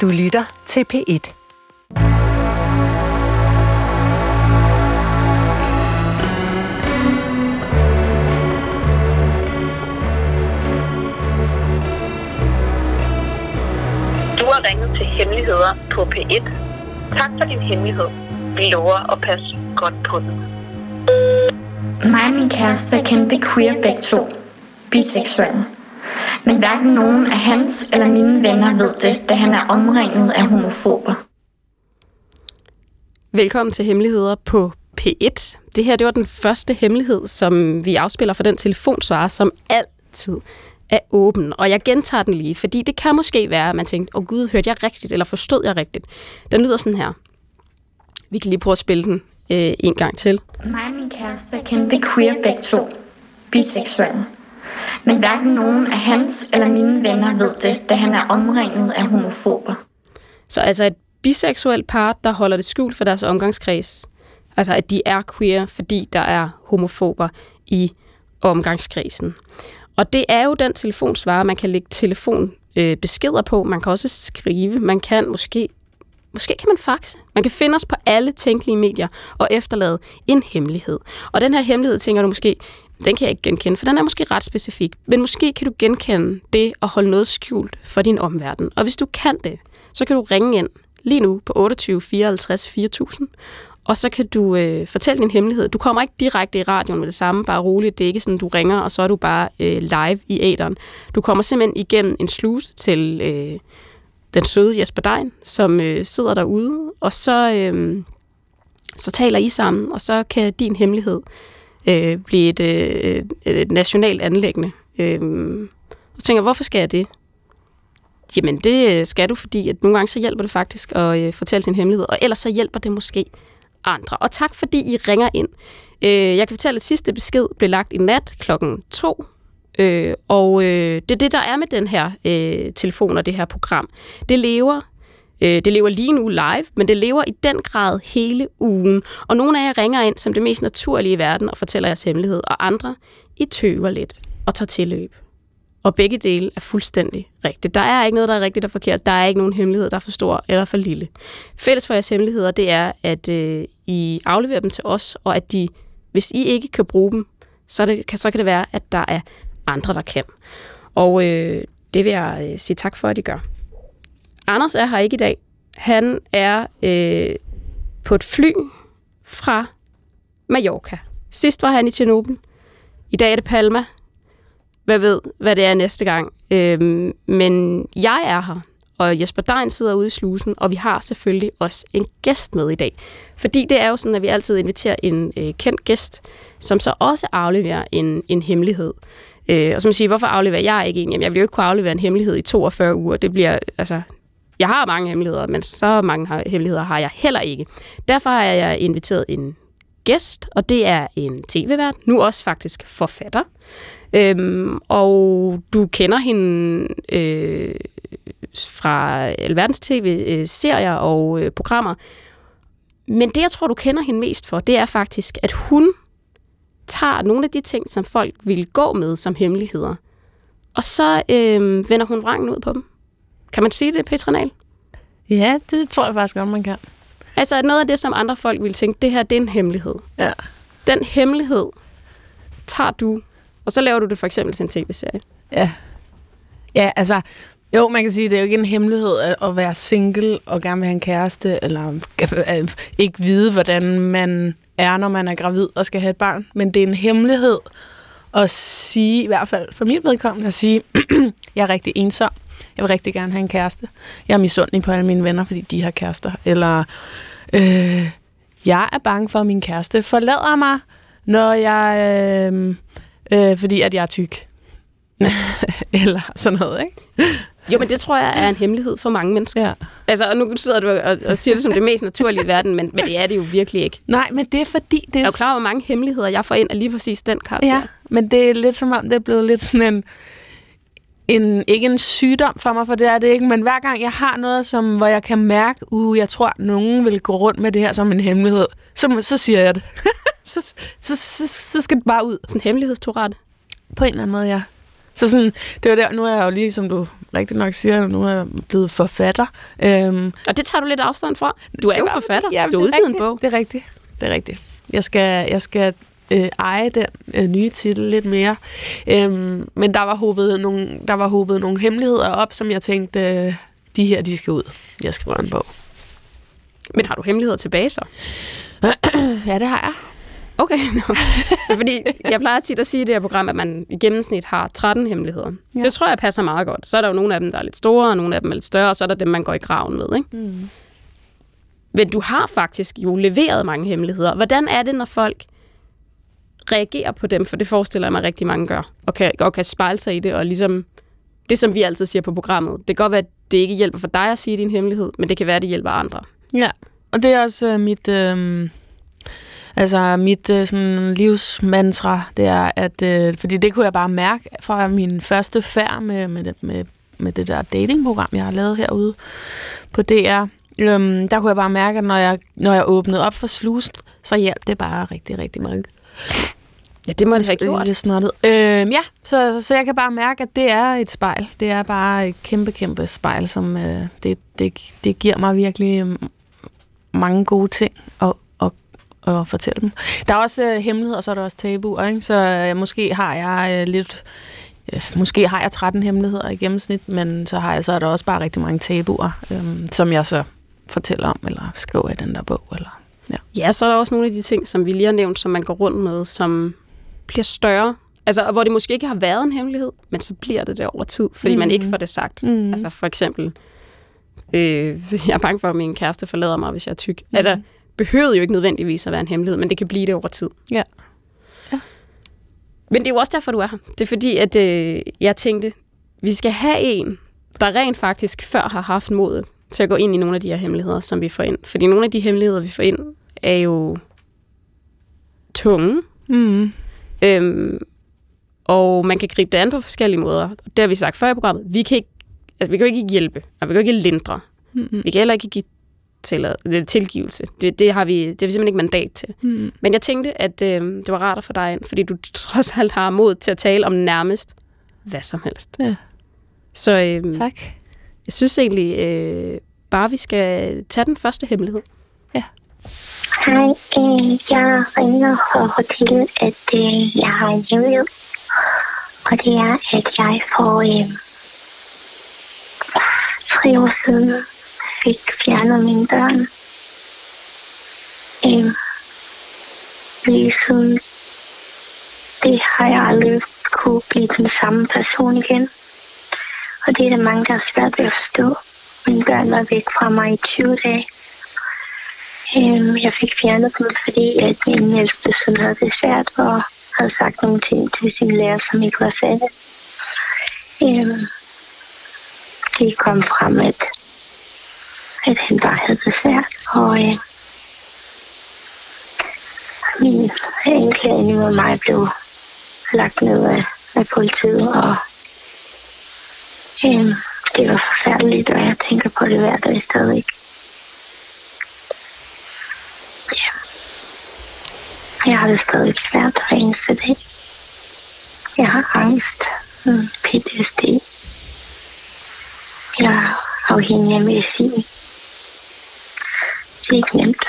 Du lytter til P1. Du har ringet til Hemmeligheder på P1. Tak for din hemmelighed. Vi lover at passe godt på den. Mig og min kæreste er kæmpe queer begge to. Biseksuelle. Men hverken nogen af hans eller mine venner ved det, da han er omringet af homofober. Velkommen til Hemmeligheder på P1. Det her det var den første hemmelighed, som vi afspiller for den telefonsvarer, som altid er åben. Og jeg gentager den lige, fordi det kan måske være, at man tænkte, åh oh, gud, hørte jeg rigtigt, eller forstod jeg rigtigt? Den lyder sådan her. Vi kan lige prøve at spille den øh, en gang til. Mig og min kæreste er kæmpe queer begge to. Biseksuelle. Men hverken nogen af hans eller mine venner ved det, da han er omringet af homofober. Så altså et biseksuelt par, der holder det skjult for deres omgangskreds. Altså at de er queer, fordi der er homofober i omgangskredsen. Og det er jo den telefonsvarer, man kan lægge telefonbeskeder på. Man kan også skrive. Man kan måske Måske kan man faxe. Man kan finde os på alle tænkelige medier og efterlade en hemmelighed. Og den her hemmelighed, tænker du måske, den kan jeg ikke genkende, for den er måske ret specifik. Men måske kan du genkende det at holde noget skjult for din omverden. Og hvis du kan det, så kan du ringe ind lige nu på 28 54 4000, og så kan du øh, fortælle din hemmelighed. Du kommer ikke direkte i radioen med det samme, bare roligt. Det er ikke sådan, du ringer, og så er du bare øh, live i æderen. Du kommer simpelthen igennem en sluse til øh, den søde Jesper Dein, som øh, sidder derude, og så, øh, så taler I sammen, og så kan din hemmelighed øh, blive et, øh, et nationalt anlæggende. Øh, og tænker, hvorfor skal jeg det? Jamen, det øh, skal du, fordi at nogle gange så hjælper det faktisk at øh, fortælle sin hemmelighed, og ellers så hjælper det måske andre. Og tak, fordi I ringer ind. Øh, jeg kan fortælle, at sidste besked blev lagt i nat klokken 2 Øh, og øh, det er det, der er med den her øh, telefon og det her program. Det lever øh, det lever lige nu live, men det lever i den grad hele ugen. Og nogle af jer ringer ind som det mest naturlige i verden og fortæller jeres hemmelighed, og andre, I tøver lidt og tager tilløb. Og begge dele er fuldstændig rigtigt. Der er ikke noget, der er rigtigt og forkert. Der er ikke nogen hemmelighed, der er for stor eller for lille. Fælles for jeres hemmeligheder, det er, at øh, I afleverer dem til os, og at de, hvis I ikke kan bruge dem, så, det, så kan det være, at der er andre, der kan. Og øh, det vil jeg øh, sige tak for, at I gør. Anders er her ikke i dag. Han er øh, på et fly fra Mallorca. Sidst var han i Tjernobyl. I dag er det Palma. Hvad ved, hvad det er næste gang. Øh, men jeg er her, og Jesper Dein sidder ude i slusen, og vi har selvfølgelig også en gæst med i dag. Fordi det er jo sådan, at vi altid inviterer en øh, kendt gæst, som så også afleverer en, en hemmelighed. Øh, og som siger, hvorfor afleverer jeg ikke en? Jamen, jeg vil jo ikke kunne aflevere en hemmelighed i 42 uger. Det bliver, altså, jeg har mange hemmeligheder, men så mange hemmeligheder har jeg heller ikke. Derfor har jeg inviteret en gæst, og det er en tv-vært, nu også faktisk forfatter. Øhm, og du kender hende øh, fra alverdens tv-serier og øh, programmer. Men det, jeg tror, du kender hende mest for, det er faktisk, at hun tager nogle af de ting, som folk vil gå med som hemmeligheder, og så øh, vender hun vrangen ud på dem. Kan man sige det, Petranal? Ja, det tror jeg faktisk godt, man kan. Altså noget af det, som andre folk vil tænke, det her, det er en hemmelighed. Ja. Den hemmelighed tager du, og så laver du det for eksempel til en tv-serie. Ja. Ja, altså, jo, man kan sige, det er jo ikke en hemmelighed at, at være single og gerne vil have en kæreste, eller øh, ikke vide, hvordan man er, når man er gravid og skal have et barn. Men det er en hemmelighed at sige, i hvert fald for mit vedkommende, at sige, jeg er rigtig ensom. Jeg vil rigtig gerne have en kæreste. Jeg er misundelig på alle mine venner, fordi de har kærester. Eller, øh, jeg er bange for, at min kæreste forlader mig, når jeg, øh, øh, fordi at jeg er tyk. Eller sådan noget, ikke? Jo, men det tror jeg er en hemmelighed for mange mennesker. Ja. Altså, og nu sidder du og, og siger det som det mest naturlige i verden, men, men det er det jo virkelig ikke. Nej, men det er fordi... Det er, er jo klar hvor mange hemmeligheder, jeg får ind af lige præcis den karakter. Ja, men det er lidt som om, det er blevet lidt sådan en... En, ikke en sygdom for mig, for det er det ikke, men hver gang jeg har noget, som, hvor jeg kan mærke, uh, jeg tror, at nogen vil gå rundt med det her som en hemmelighed, så, så siger jeg det. så, så, så, så, skal det bare ud. Sådan en hemmelighedstorat? På en eller anden måde, ja. Så sådan, det var der, nu er jeg jo lige, som du rigtig nok siger, nu er jeg blevet forfatter. Øhm, Og det tager du lidt afstand fra. Du er jo forfatter. Ja, du har udgivet en bog. Det er rigtigt. Det er rigtigt. Jeg skal, jeg skal øh, eje den øh, nye titel lidt mere. Øhm, men der var, håbet nogle, der var håbet nogle hemmeligheder op, som jeg tænkte, øh, de her, de skal ud. Jeg skriver en bog. Men har du hemmeligheder tilbage så? Ja, det har jeg. Okay, no. fordi jeg plejer tit at sige i det her program, at man i gennemsnit har 13 hemmeligheder. Ja. Ja. Det tror jeg passer meget godt. Så er der jo nogle af dem, der er lidt store, og nogle af dem er lidt større, og så er der dem, man går i graven med. Ikke? Mm. Men du har faktisk jo leveret mange hemmeligheder. Hvordan er det, når folk reagerer på dem? For det forestiller jeg mig, rigtig mange gør, og kan, og kan spejle sig i det, og ligesom det, som vi altid siger på programmet. Det kan godt være, at det ikke hjælper for dig at sige din hemmelighed, men det kan være, at det hjælper andre. Ja, og det er også øh, mit, øh, altså mit øh, sådan livsmantra, det er, at, øh, fordi det kunne jeg bare mærke fra min første færd med, med, med, med det der datingprogram, jeg har lavet herude på DR. Øhm, der kunne jeg bare mærke, at når jeg, når jeg åbnede op for slusen, så hjalp det bare rigtig, rigtig mange. Ja, det må det have gjort. Det snottet. Øhm, ja, så, så jeg kan bare mærke, at det er et spejl. Det er bare et kæmpe, kæmpe spejl, som øh, det, det, det giver mig virkelig øh, mange gode ting at, at, at fortælle dem. Der er også øh, hemmeligheder, og så er der også tabuer, ikke? så øh, måske har jeg øh, lidt... Øh, måske har jeg 13 hemmeligheder i gennemsnit, men så, har jeg, så er der også bare rigtig mange tabuer, øh, som jeg så fortæller om, eller skriver i den der bog. Eller, ja. Ja, så er der også nogle af de ting, som vi lige har nævnt, som man går rundt med, som bliver større. Altså, hvor det måske ikke har været en hemmelighed, men så bliver det der over tid, fordi mm. man ikke får det sagt. Mm. Altså for eksempel, øh, jeg er bange for, at min kæreste forlader mig, hvis jeg er tyk. Mm. Altså, behøvede jo ikke nødvendigvis at være en hemmelighed, men det kan blive det over tid. Ja. Men det er jo også derfor, du er her. Det er fordi, at øh, jeg tænkte, vi skal have en, der rent faktisk før har haft modet til at gå ind i nogle af de her hemmeligheder, som vi får ind. Fordi nogle af de hemmeligheder, vi får ind, er jo tunge, Mm. Øhm, og man kan gribe det an på forskellige måder. Det har vi sagt før i programmet. Vi kan, ikke, altså, vi kan jo ikke hjælpe, og vi kan jo ikke lindre. Mm. Vi kan heller ikke give tillad, tilgivelse. Det, det, har vi, det har vi simpelthen ikke mandat til. Mm. Men jeg tænkte, at øh, det var rart at få dig ind, fordi du trods alt har mod til at tale om nærmest hvad som helst. Ja. Så øh, Tak. jeg synes egentlig øh, bare, vi skal tage den første hemmelighed. Hej, øh, jeg ringer for at fortælle, at øh, jeg har en hemmelighed. Og det er, at jeg for øh, tre år siden fik fjernet mine børn. Øh, lige siden det har jeg aldrig kunne blive den samme person igen. Og det er der mange, der har svært ved at forstå. Mine børn var væk fra mig i 20 dage. Øhm, jeg fik fjernet dem, fordi at min ældste søn havde det svært og havde sagt nogle ting til sin lærer, som ikke var sande. Øhm, det kom frem, at, at han bare havde det svært. Og øh, min anklage imod mig blev lagt ned af, af politiet, og øh, det var forfærdeligt, og jeg tænker på det hver dag stadigvæk. Jeg har det stadig svært hver eneste dag. Jeg har angst, mm, PTSD. Jeg er afhængig af medicin. Det er ikke nemt.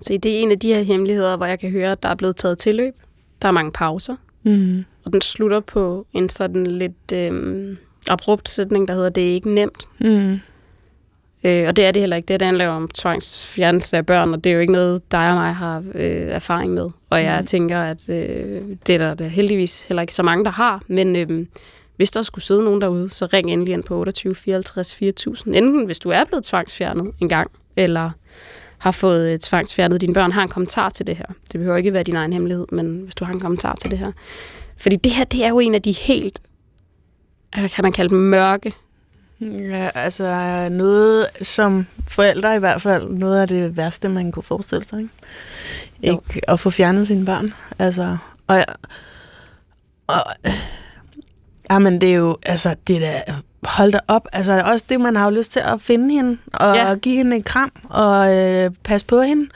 Se, det er en af de her hemmeligheder, hvor jeg kan høre, at der er blevet taget tilløb. Der er mange pauser. Mm. Og den slutter på en sådan lidt øh, abrupt sætning, der hedder, det er ikke nemt. Mm. Øh, og det er det heller ikke. Det, det handler om tvangsfjernelse af børn, og det er jo ikke noget, dig og mig har øh, erfaring med. Og jeg mm. tænker, at øh, det er der, der heldigvis heller ikke så mange, der har. Men øh, hvis der skulle sidde nogen derude, så ring endelig ind på 28 54 4000. Enten hvis du er blevet tvangsfjernet en gang, eller har fået øh, tvangsfjernet dine børn, har en kommentar til det her. Det behøver ikke være din egen hemmelighed, men hvis du har en kommentar til det her. Fordi det her, det er jo en af de helt, altså kan man kalde dem mørke Ja, altså noget som forældre i hvert fald, noget af det værste, man kunne forestille sig. Ikke, Jo. ikke at få fjernet sine børn. Altså, og, og jamen, det er jo, altså, det er da, hold da op. Altså, også det, man har jo lyst til at finde hende, og Ja. ja. give hende en kram, og øh, passe på hende.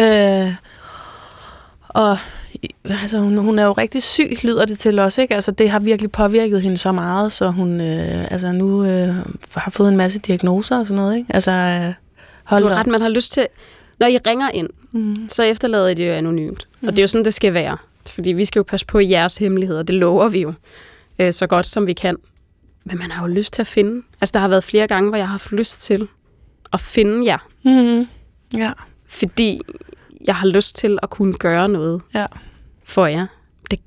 Øh, og altså, hun, hun er jo rigtig syg, lyder det til os, ikke? Altså, det har virkelig påvirket hende så meget, så hun øh, altså, nu øh, har fået en masse diagnoser og sådan noget, ikke? Altså, øh, hold Du har da ret, man har lyst til... Når I ringer ind, Mm. så efterlader I det jo anonymt. Mm. Og det er jo sådan, det skal være. Fordi vi skal jo passe på jeres hemmeligheder. Det lover vi jo øh, så godt, som vi kan. Men man har jo lyst til at finde. Altså, der har været flere gange, hvor jeg har haft lyst til at finde jer. Mm. Ja, Fordi jeg har lyst til at kunne gøre noget ja. for jer. Det,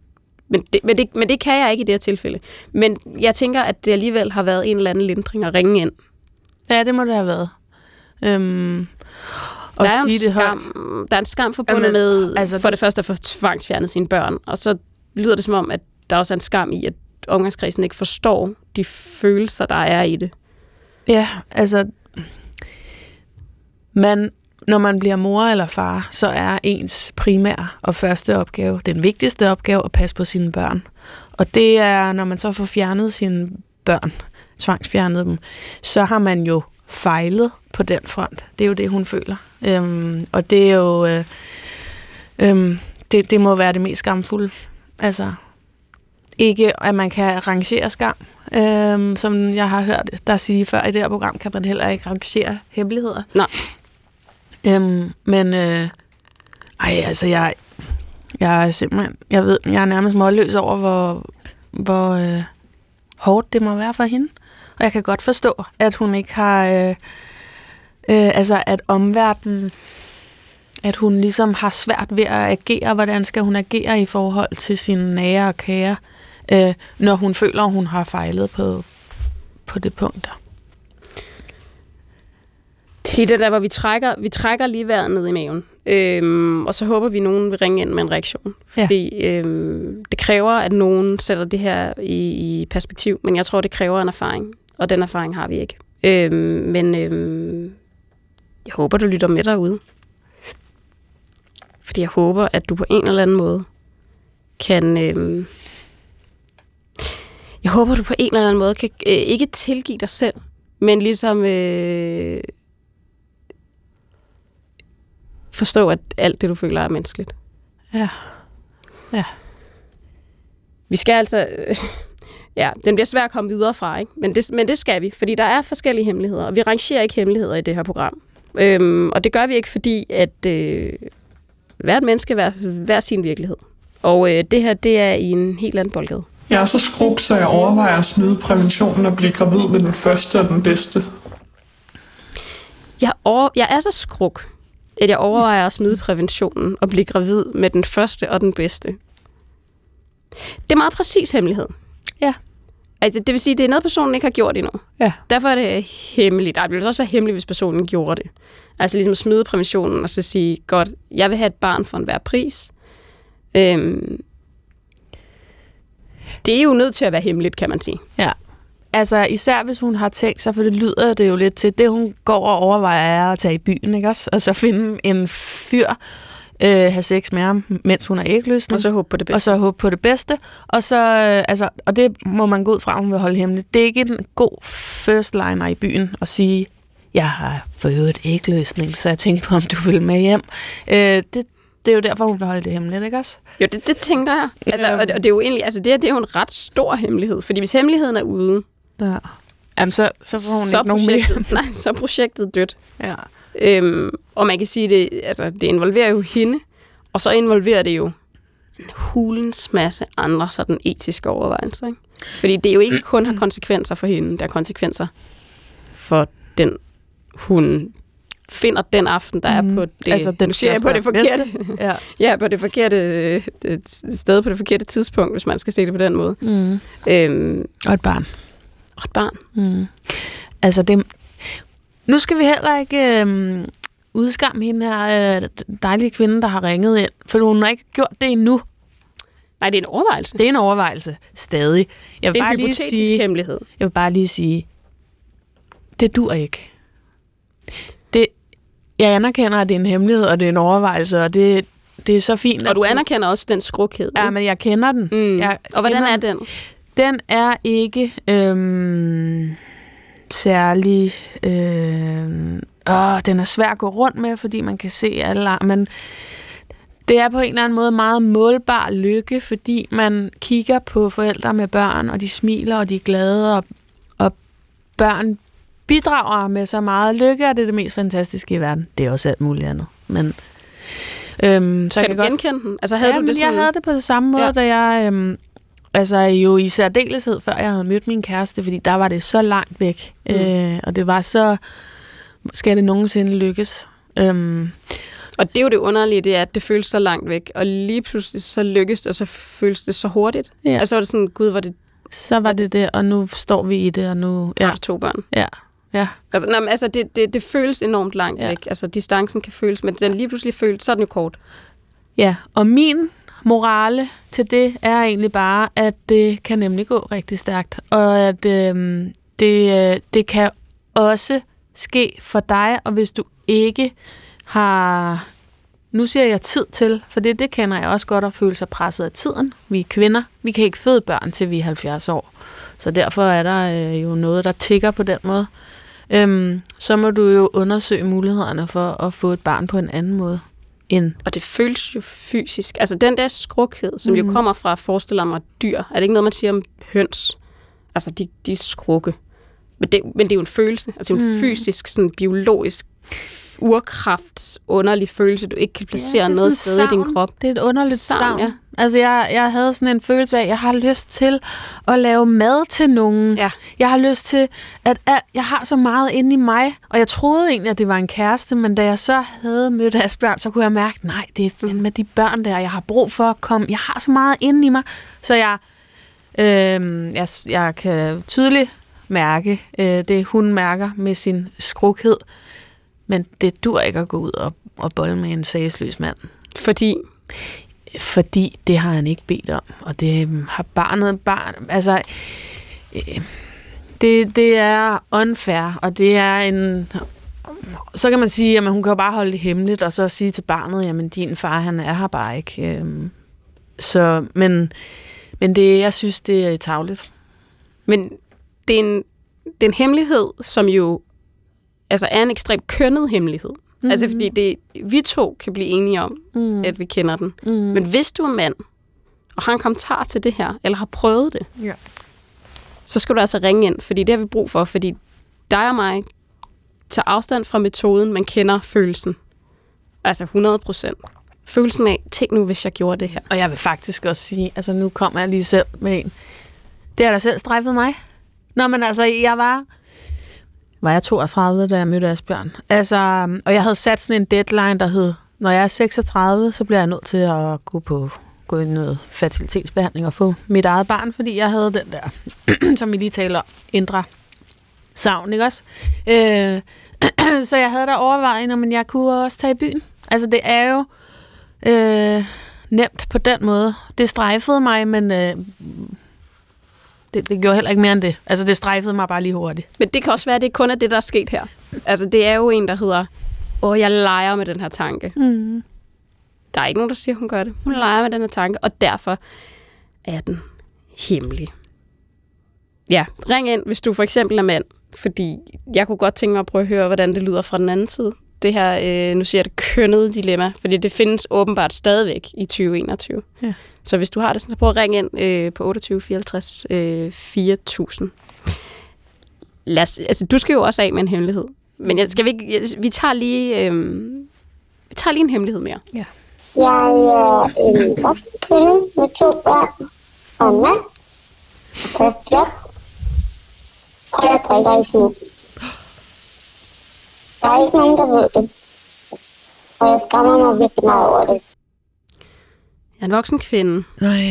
men, det, men, det, men det kan jeg ikke i det her tilfælde. Men jeg tænker, at det alligevel har været en eller anden lindring at ringe ind. Ja, det må det have været. Øhm, og der er sige det højt. skam, der er en skam forbundet Jamen, med altså- for det første at få tvangsfjernet sine børn, og så lyder det som om, at der også er en skam i, at omgangskredsen ikke forstår de følelser, der er i det. Ja, altså, man, når man bliver mor eller far, så er ens primære og første opgave, den vigtigste opgave, at passe på sine børn. Og det er, når man så får fjernet sine børn, tvangsfjernet dem, så har man jo fejlet på den front. Det er jo det, hun føler. Øhm, og det er jo... Øh, øhm, det, det må være det mest skamfulde. Altså, ikke at man kan rangere skam. Øhm, som jeg har hørt dig sige før i det her program, kan man heller ikke rangere hemmeligheder. Nej. Øhm, men, øh, ej, altså, jeg, jeg er simpelthen, jeg ved, jeg er nærmest målløs over, hvor, hvor øh, hårdt det må være for hende. Og jeg kan godt forstå, at hun ikke har, øh, øh, altså, at omverdenen, at hun ligesom har svært ved at agere. Hvordan skal hun agere i forhold til sine nære og kære, øh, når hun føler, at hun har fejlet på, på det punkt der. Det er det der, hvor vi trækker, vi trækker lige vejret ned i maven. Øhm, og så håber vi, at nogen vil ringe ind med en reaktion. Ja. Fordi øhm, det kræver, at nogen sætter det her i, i perspektiv. Men jeg tror, det kræver en erfaring. Og den erfaring har vi ikke. Øhm, men øhm, jeg håber, du lytter med derude. Fordi jeg håber, at du på en eller anden måde kan... Øhm, jeg håber, du på en eller anden måde kan øh, ikke tilgive dig selv, men ligesom øh, forstå, at alt det, du føler, er menneskeligt. Ja. Ja. Vi skal altså... Øh, ja, den bliver svær at komme videre fra, ikke? Men, det, men det skal vi, fordi der er forskellige hemmeligheder, og vi rangerer ikke hemmeligheder i det her program. Øhm, og det gør vi ikke, fordi at øh, hvert menneske hver, hver sin virkelighed. Og øh, det her, det er i en helt anden boldgade. Jeg er så skruk, så jeg overvejer at smide præventionen og blive gravid med den første og den bedste. Jeg, over, jeg er så skruk, at jeg overvejer at smide præventionen og blive gravid med den første og den bedste. Det er meget præcis hemmelighed. Ja. Altså, det vil sige, det er noget, personen ikke har gjort endnu. Ja. Derfor er det hemmeligt. Der ville også være hemmeligt, hvis personen gjorde det. Altså ligesom smide præventionen og så sige, godt, jeg vil have et barn for enhver pris. Øhm, det er jo nødt til at være hemmeligt, kan man sige. Ja. Altså, især hvis hun har tænkt sig, for det lyder det jo lidt til, det hun går og overvejer er at tage i byen, ikke også? Og så finde en fyr, øh, have sex med ham, mens hun er ægløsende. Og så håbe på det bedste. og så håbe på det bedste. Og, så, øh, altså, og det må man gå ud fra, hun vil holde hemmeligt. Det er ikke en god first liner i byen at sige, jeg har fået et ægløsning, så jeg tænkte på, om du vil med hjem. Øh, det, det er jo derfor, hun vil holde det hemmeligt, ikke også? Jo, det, det tænker jeg. Altså, og, det- og det er jo egentlig, altså det, her, det er jo en ret stor hemmelighed. Fordi hvis hemmeligheden er ude, Ja. Jamen, så, så får hun så, ikke nogen projektet, nej, så er projektet dødt. mere. Ja. Øhm, og man kan sige, det, altså, det involverer jo hende, og så involverer det jo en hulens masse andre sådan etiske overvejelser. Ikke? Fordi det er jo ikke kun har konsekvenser for hende, der er konsekvenser for den, hun finder den aften, der er på det, altså, den nu siger jeg på det forkerte, Ja. ja, på det forkerte sted, på det forkerte tidspunkt, hvis man skal se det på den måde. Mm. Øhm, Og et barn. Og et barn. Mm. Altså, det, nu skal vi heller ikke øhm, udskamme hende her øh, dejlige kvinde, der har ringet ind, for hun har ikke gjort det endnu. Nej, det er en overvejelse. Det er en overvejelse stadig. Jeg vil, Det er bare en lige hypotetisk sige, hemmelighed. jeg vil bare lige sige, det dur ikke. Det, jeg anerkender, at det er en hemmelighed, og det er en overvejelse, og det, det er så fint. Og du anerkender også den skrukhed. Ja, men jeg kender den. Mm. Jeg og hvordan kender er den. Den? Er ikke øhm, særlig... Øhm, åh, den er svær at gå rundt med, fordi man kan se alle... Men det er på en eller anden måde meget målbar lykke, fordi man kigger på forældre med børn, og de smiler, og de er glade, og, og børn bidrager med så meget. Lykke er det det mest fantastiske i verden. Det er også alt muligt andet. Men, øhm, så Kan jeg du godt... genkende den? Altså havde ja, du det sådan... jeg havde det på samme måde, ja. da jeg... Øhm, altså jo i særdeleshed, før jeg havde mødt min kæreste, fordi der var det så langt væk. Mm. Øh, og det var så... Skal det nogensinde lykkes? Øhm, Og det er jo det underlige, det er, at det føles så langt væk, og lige pludselig så lykkes det, og så føles det så hurtigt. Ja. Altså var det sådan, gud, hvor det så var det det, og nu står vi i det, og nu... ja. Har du to børn. ja, ja. Altså, nej, men, altså det, det, det føles enormt langt. Ja. væk. Altså distancen kan føles, men den lige pludselig føles, så er den jo kort. Ja, og min morale til det er egentlig bare, at det kan nemlig gå rigtig stærkt, og at øh, det, øh, det kan også ske for dig, og hvis du ikke har, nu siger jeg tid til, for det, det kender jeg også godt at føle sig presset af tiden. Vi er kvinder, vi kan ikke føde børn til vi er 70 år, så derfor er der øh, jo noget, der tigger på den måde. Øhm, så må du jo undersøge mulighederne for at få et barn på en anden måde end Og det føles jo fysisk. Altså den der skrukhed, som mm. jo kommer fra, forestiller mig, dyr. Er det ikke noget, man siger om høns? Altså, de, de er skrukke. Men det, men det er jo en følelse. Altså en mm. fysisk, sådan biologisk urkrafts underlig følelse, du ikke kan placere ja, noget sted i din savn. krop. Det er et underligt Savn, savn. ja. Altså, jeg, jeg havde sådan en følelse af, at jeg har lyst til at lave mad til nogen. Ja. Jeg har lyst til, at, at jeg har så meget inde i mig, og jeg troede egentlig, at det var en kæreste, men da jeg så havde mødt Asbjørn, så kunne jeg mærke, nej, det er med de børn der, jeg har brug for at komme. Jeg har så meget inde i mig, så jeg, øh, jeg, jeg kan tydeligt mærke øh, det, hun mærker med sin skrukhed. Men det dur ikke at gå ud og, og bolle med en sagsløs mand. Fordi fordi det har han ikke bedt om, og det øhm, har barnet barn. Altså, øh, det, det er unfair, og det er en... Så kan man sige, at hun kan jo bare holde det hemmeligt, og så sige til barnet, jamen din far, han er her bare ikke. Øh, Så, men, men det, jeg synes, det er tavligt. Men det er, en, det er en hemmelighed, som jo altså er en ekstremt kønnet hemmelighed. Mm-hmm. Altså fordi det, vi to kan blive enige om, mm. at vi kender den. Mm. Men hvis du er mand, og har en kommentar til det her, eller har prøvet det, Ja. så skal du altså ringe ind, fordi det har vi brug for, fordi dig og mig tager afstand fra metoden, man kender følelsen. Altså 100 procent. Følelsen af, tænk nu, hvis jeg gjorde det her. Og jeg vil faktisk også sige, altså nu kommer jeg lige selv med en. Det har da selv strejfet mig. Nå, men altså, jeg var... Var jeg 32, da jeg mødte Asbjørn? Altså, og jeg havde sat sådan en deadline, der hed, når jeg er 36, så bliver jeg nødt til at gå på gå i noget fertilitetsbehandling og få mit eget barn, fordi jeg havde den der, som vi lige taler om, indre savn, ikke også? Øh, så jeg havde da overvejet, men jeg kunne også tage i byen. Altså, det er jo øh, nemt på den måde. Det strejfede mig, men øh, det, det gjorde heller ikke mere end det. Altså, det strejfede mig bare lige hurtigt. Men det kan også være, at det kun er det, der er sket her. Altså, det er jo en, der hedder, åh, jeg leger med den her tanke. Mm. Der er ikke nogen, der siger, hun gør det. Hun leger med den her tanke, og derfor er den hemmelig. Ja, ring ind, hvis du for eksempel er mand, fordi jeg kunne godt tænke mig at prøve at høre, hvordan det lyder fra den anden side. Det her, øh, nu siger jeg det, kønnede dilemma, fordi det findes åbenbart stadigvæk i 2021. Ja. Så hvis du har det, så prøv at ringe ind øh, på 28 54 øh, 4000. Lad os, altså, du skal jo også af med en hemmelighed. Men jeg, skal vi, ikke, jeg, vi tager lige... Øh, vi tager lige en hemmelighed mere. Jeg er en voksen kvinde med to børn og en mand. Og jeg drikker i smug. Der er ikke nogen, der ved det. Og jeg skammer mig virkelig meget over det. Jeg er en voksen kvinde Nej.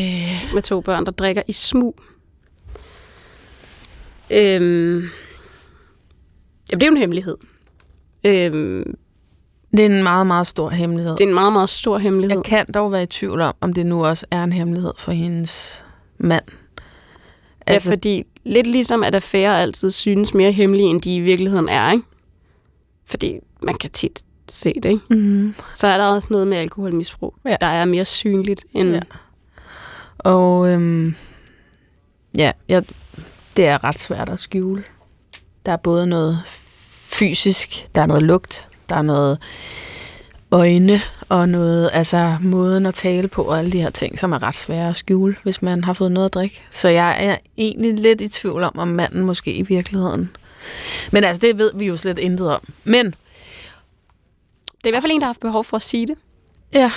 med to børn, der drikker i smug. Øhm, jamen, det er jo en hemmelighed. Øhm, Det er en meget, meget stor hemmelighed. det er en meget, meget stor hemmelighed. Jeg kan dog være i tvivl om, om det nu også er en hemmelighed for hendes mand. Altså, ja, fordi lidt ligesom at affærer altid synes mere hemmelige, end de i virkeligheden er, ikke? Fordi man kan tit se det, ikke? mm, Så er der også noget med alkoholmisbrug, Ja. der er mere synligt end... Ja. Og øhm, ja, jeg, det er ret svært at skjule. Der er både noget fysisk, der er noget lugt, der er noget øjne og noget, altså måden at tale på og alle de her ting, som er ret svære at skjule, hvis man har fået noget at drikke. Så jeg er egentlig lidt i tvivl om, om manden måske i virkeligheden. Men altså, det ved vi jo slet intet om. Men Det er i hvert fald en, der har haft behov for at sige det. ja,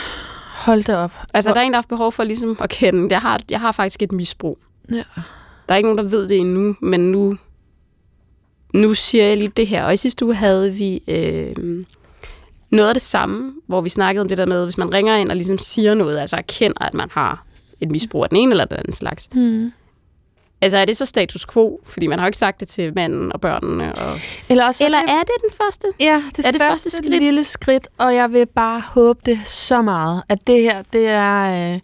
hold det op. Altså, der er en, der har haft behov for ligesom at kende, jeg har, jeg har faktisk et misbrug. Ja. Der er ikke nogen, der ved det endnu, men nu, nu siger jeg lige det her. Og i sidste uge havde vi øh, noget af det samme, hvor vi snakkede om det der med, hvis man ringer ind og ligesom siger noget, altså erkender, at man har et misbrug af den ene eller den anden slags. Mm. Altså er det så status quo? Fordi man har jo ikke sagt det til manden og børnene. Og... Eller, også, Eller er det den første? Ja, det, Er det første, første skridt? lille skridt, og jeg vil bare håbe det så meget, at det her, det er... Øh,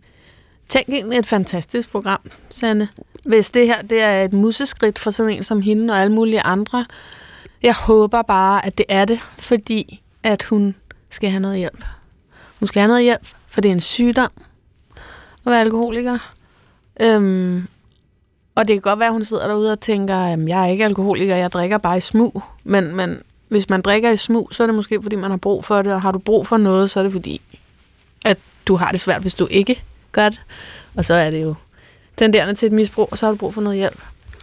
tænk egentlig et fantastisk program, Sanne. Hvis det her, det er et museskridt for sådan en som hende og alle mulige andre. Jeg håber bare, at det er det, fordi at hun skal have noget hjælp. Hun skal have noget hjælp, for det er en sygdom at være alkoholiker. Øhm, og det kan godt være, at hun sidder derude og tænker, at jeg er ikke alkoholiker, jeg drikker bare i smug. Men, men hvis man drikker i smug, så er det måske, fordi man har brug for det. Og har du brug for noget, så er det fordi, at du har det svært, hvis du ikke gør det. Og så er det jo tenderende til et misbrug, og så har du brug for noget hjælp.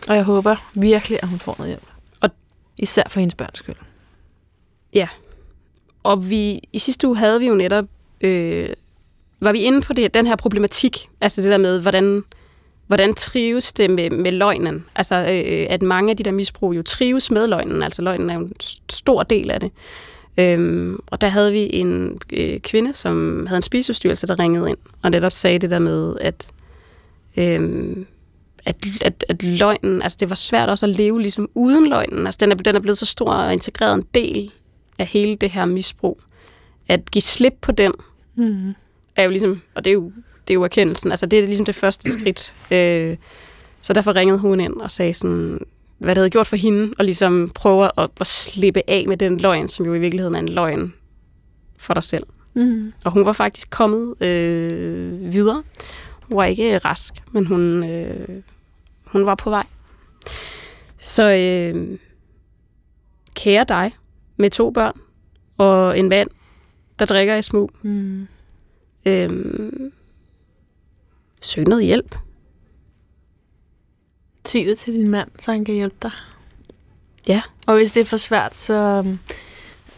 Og jeg håber virkelig, at hun får noget hjælp. Og- Især for hendes børns skyld. Ja. Og vi, i sidste uge havde vi jo netop, øh, var vi inde på det, den her problematik, altså det der med, hvordan, hvordan trives det med, med løgnen? Altså, øh, at mange af de der misbrug jo trives med løgnen, altså løgnen er jo en stor del af det. Øhm, og der havde vi en øh, kvinde, som havde en spiseforstyrrelse, der ringede ind, og netop sagde det der med, at, øhm, at, at, at løgnen, altså det var svært også at leve ligesom uden løgnen. Altså den er, den er blevet så stor og integreret en del af hele det her misbrug. At give slip på den, Mm. er jo ligesom, og det er jo, det er jo erkendelsen, altså det er ligesom det første skridt. Øh, så derfor ringede hun ind og sagde sådan, hvad det havde gjort for hende, og ligesom prøve at, at slippe af med den løgn, som jo i virkeligheden er en løgn for dig selv. Mm. Og hun var faktisk kommet øh, videre. Hun var ikke rask, men hun, øh, hun var på vej. Så øh, kære dig med to børn og en mand, der drikker i smug. Mm. Øh, søg noget hjælp. Sig det til din mand, så han kan hjælpe dig. Ja. Og hvis det er for svært, så øhm,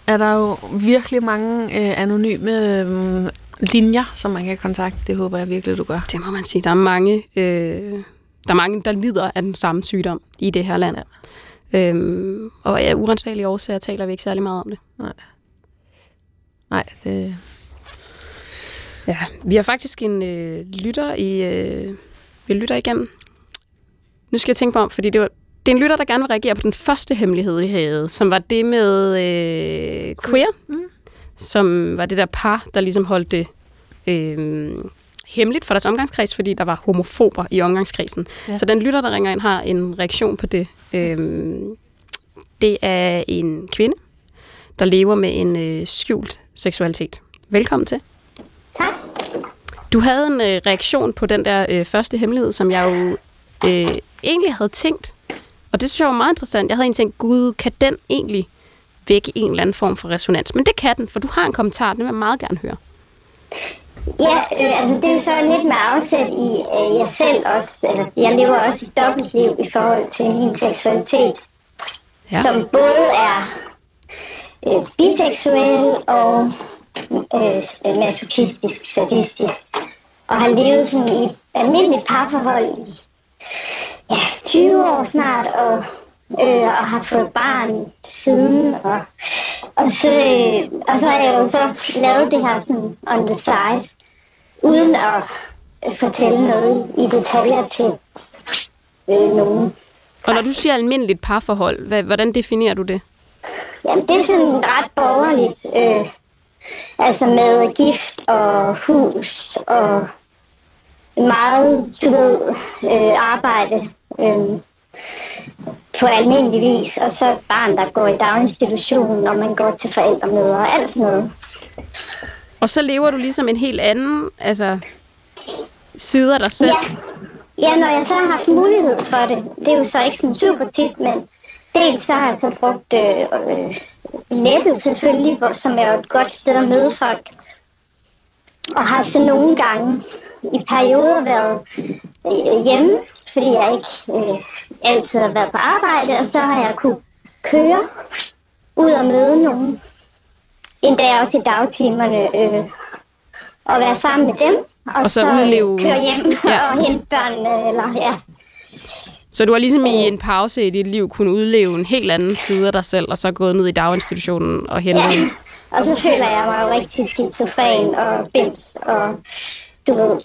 er der jo virkelig mange øh, anonyme øh, linjer, som man kan kontakte. Det håber jeg virkelig, du gør. Det må man sige. Der er mange, øh, der, er mange der lider af den samme sygdom i det her land. Ja. Øhm, og af urensagelige årsager taler vi ikke særlig meget om det. Nej, det... Ja, vi har faktisk en øh, lytter i øh, vi lytter igennem. Nu skal jeg tænke mig om, fordi det var det er en lytter, der gerne vil reagere på den første hemmelighed, vi havde, som var det med øh, queer, Mm. som var det der par, der ligesom holdt det øh, hemmeligt for deres omgangskreds, fordi der var homofober i omgangskredsen. Ja. Så den lytter, der ringer ind, har en reaktion på det. Øh, det er en kvinde, der lever med en øh, skjult seksualitet. Velkommen til. Du havde en øh, reaktion på den der øh, første hemmelighed, som jeg jo øh, egentlig havde tænkt, og det synes jeg var meget interessant. Jeg havde egentlig tænkt, gud, kan den egentlig vække en eller anden form for resonans? Men det kan den, for du har en kommentar, den vil jeg meget gerne høre. Ja, øh, altså det er jo så lidt med afsæt i øh, jeg selv også, eller jeg lever også et dobbeltliv i forhold til min seksualitet, Ja. som både er øh, biseksuel og øh, masochistisk, sadistisk, og har levet sådan i et almindeligt parforhold i ja, 20 år snart, og, øh, og har fået barn siden, og, og, så, øh, og så har jeg jo så lavet det her sådan on the side, uden at øh, fortælle noget i detaljer til øh, nogen. Og når du siger almindeligt parforhold, hvad, hvordan definerer du det? Jamen, det er sådan ret borgerligt. Øh, altså med gift og hus og meget, du ved, øh, arbejde øh, på almindelig vis. Og så et barn, der går i daginstitutionen, når man går til forældremøder og alt sådan noget. Og så lever du ligesom en helt anden altså, side af dig selv. Ja. ja, når jeg så har haft mulighed for det, det er jo så ikke sådan super tit, men dels så har jeg så brugt øh, øh, nettet selvfølgelig, hvor, som er et godt sted at møde folk. Og har så nogle gange i perioder været øh, hjemme, fordi jeg ikke øh, altid har været på arbejde, og så har jeg kunne køre ud og møde nogen. Endda også i dagtimerne, øh, og være sammen med dem. Og, Og så udleve- køre hjem ja. og hente børnene, eller ja. Så du har ligesom i en pause i dit liv kunne udleve en helt anden side af dig selv, og så gået ned i daginstitutionen og hentet ja. Og så føler jeg mig jo rigtig skizofren og bims, og du ved,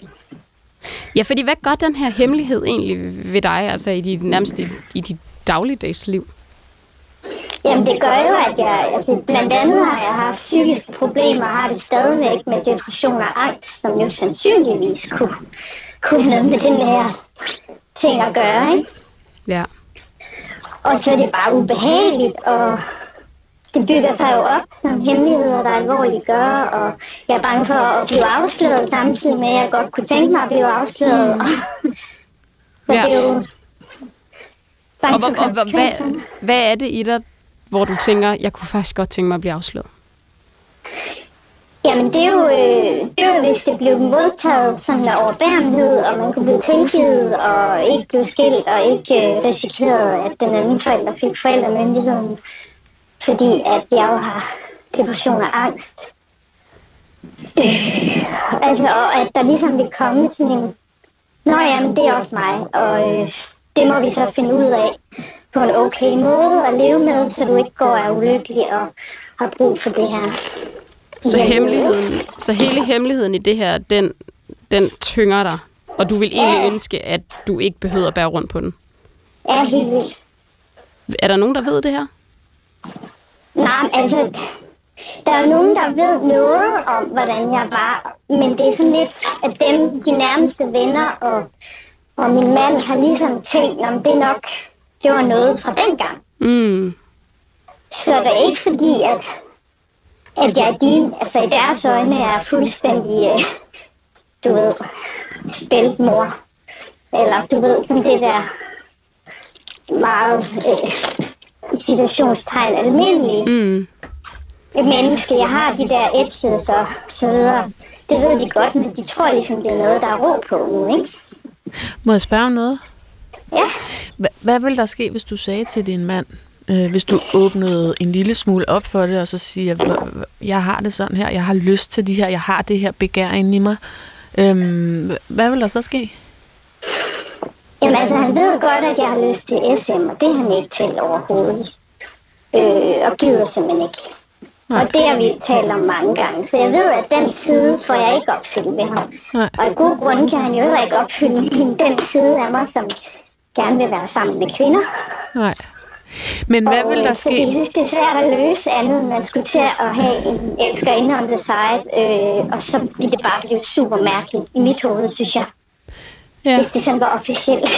Ja, fordi hvad gør den her hemmelighed egentlig ved dig, altså i dit, nærmest i, i dit dagligdags liv? Jamen det gør jo, at jeg, altså blandt andet har jeg haft psykiske problemer, og har det stadigvæk med depression og angst, som jo sandsynligvis kunne, kunne noget med den her ting at gøre, ikke? Ja. Og så er det bare ubehageligt, og det bygger sig jo op som hemmeligheder, der alvorligt gør, og jeg er bange for at blive afsløret samtidig med, at jeg godt kunne tænke mig at blive afsløret. Mm. så Ja. det er jo Og, hvor, og hvor, hvad, hvad er det i dig, hvor du tænker, jeg kunne faktisk godt tænke mig at blive afsløret? Jamen det er jo, øh, det er jo hvis det blev modtaget som en overbærenhed, og man kunne blive tilgivet, og ikke blive skilt, og ikke øh, risikeret, at den anden forælder fik forældremyndigheden. Fordi at jeg jo har depression og angst. Øh, altså, og at der ligesom vil komme sådan en, Nå jamen, det er også mig, og øh, det må vi så finde ud af på en okay måde at leve med, så du ikke går og er ulykkelig og har brug for det her. Så, hemmeligheden, så hele hemmeligheden i det her, den, den tynger dig, og du vil egentlig ønske, at du ikke behøver at bære rundt på den. Ja, helt vildt. Er der nogen, der ved det her? Nej, altså, der er nogen, der ved noget om, hvordan jeg var, men det er sådan lidt, at dem, de nærmeste venner og, og min mand har ligesom tænkt, om det nok, det var noget fra dengang. Mm. Så det er ikke fordi, at, at jeg er din, altså i deres øjne er fuldstændig, øh, du ved, spildt mor. Eller du ved, sådan det der meget, øh, situationstegn almindelige Mm. et menneske. Jeg har de der edges og så videre. Det ved de godt, men de tror ligesom, det er noget, der er ro på nu, ikke? Må jeg spørge om noget? Ja. Hva- Hvad vil der ske, hvis du sagde til din mand, øh, hvis du åbnede en lille smule op for det, og så siger, "Hva- hva- jeg har det sådan her, jeg har lyst til de her, jeg har det her begær inde i mig. Øhm, hva- hvad vil der så ske? Jamen altså, han ved godt, at jeg har lyst til SM, og det er han ikke til overhovedet. Øh, og gider simpelthen ikke. Nej. Og det har vi talt om mange gange. Så jeg ved, at den side får jeg ikke opfyldt ved ham. Nej. Og af gode grunde kan han jo heller ikke opfylde den side af mig, som gerne vil være sammen med kvinder. Nej. Men hvad Og, vil øh, der jeg ske? det er svært at løse andet, man skulle til at have en elskerinde on the side, øh, og så ville det bare blive super mærkeligt i mit hoved, synes jeg, Ja. hvis det sådan var officielt.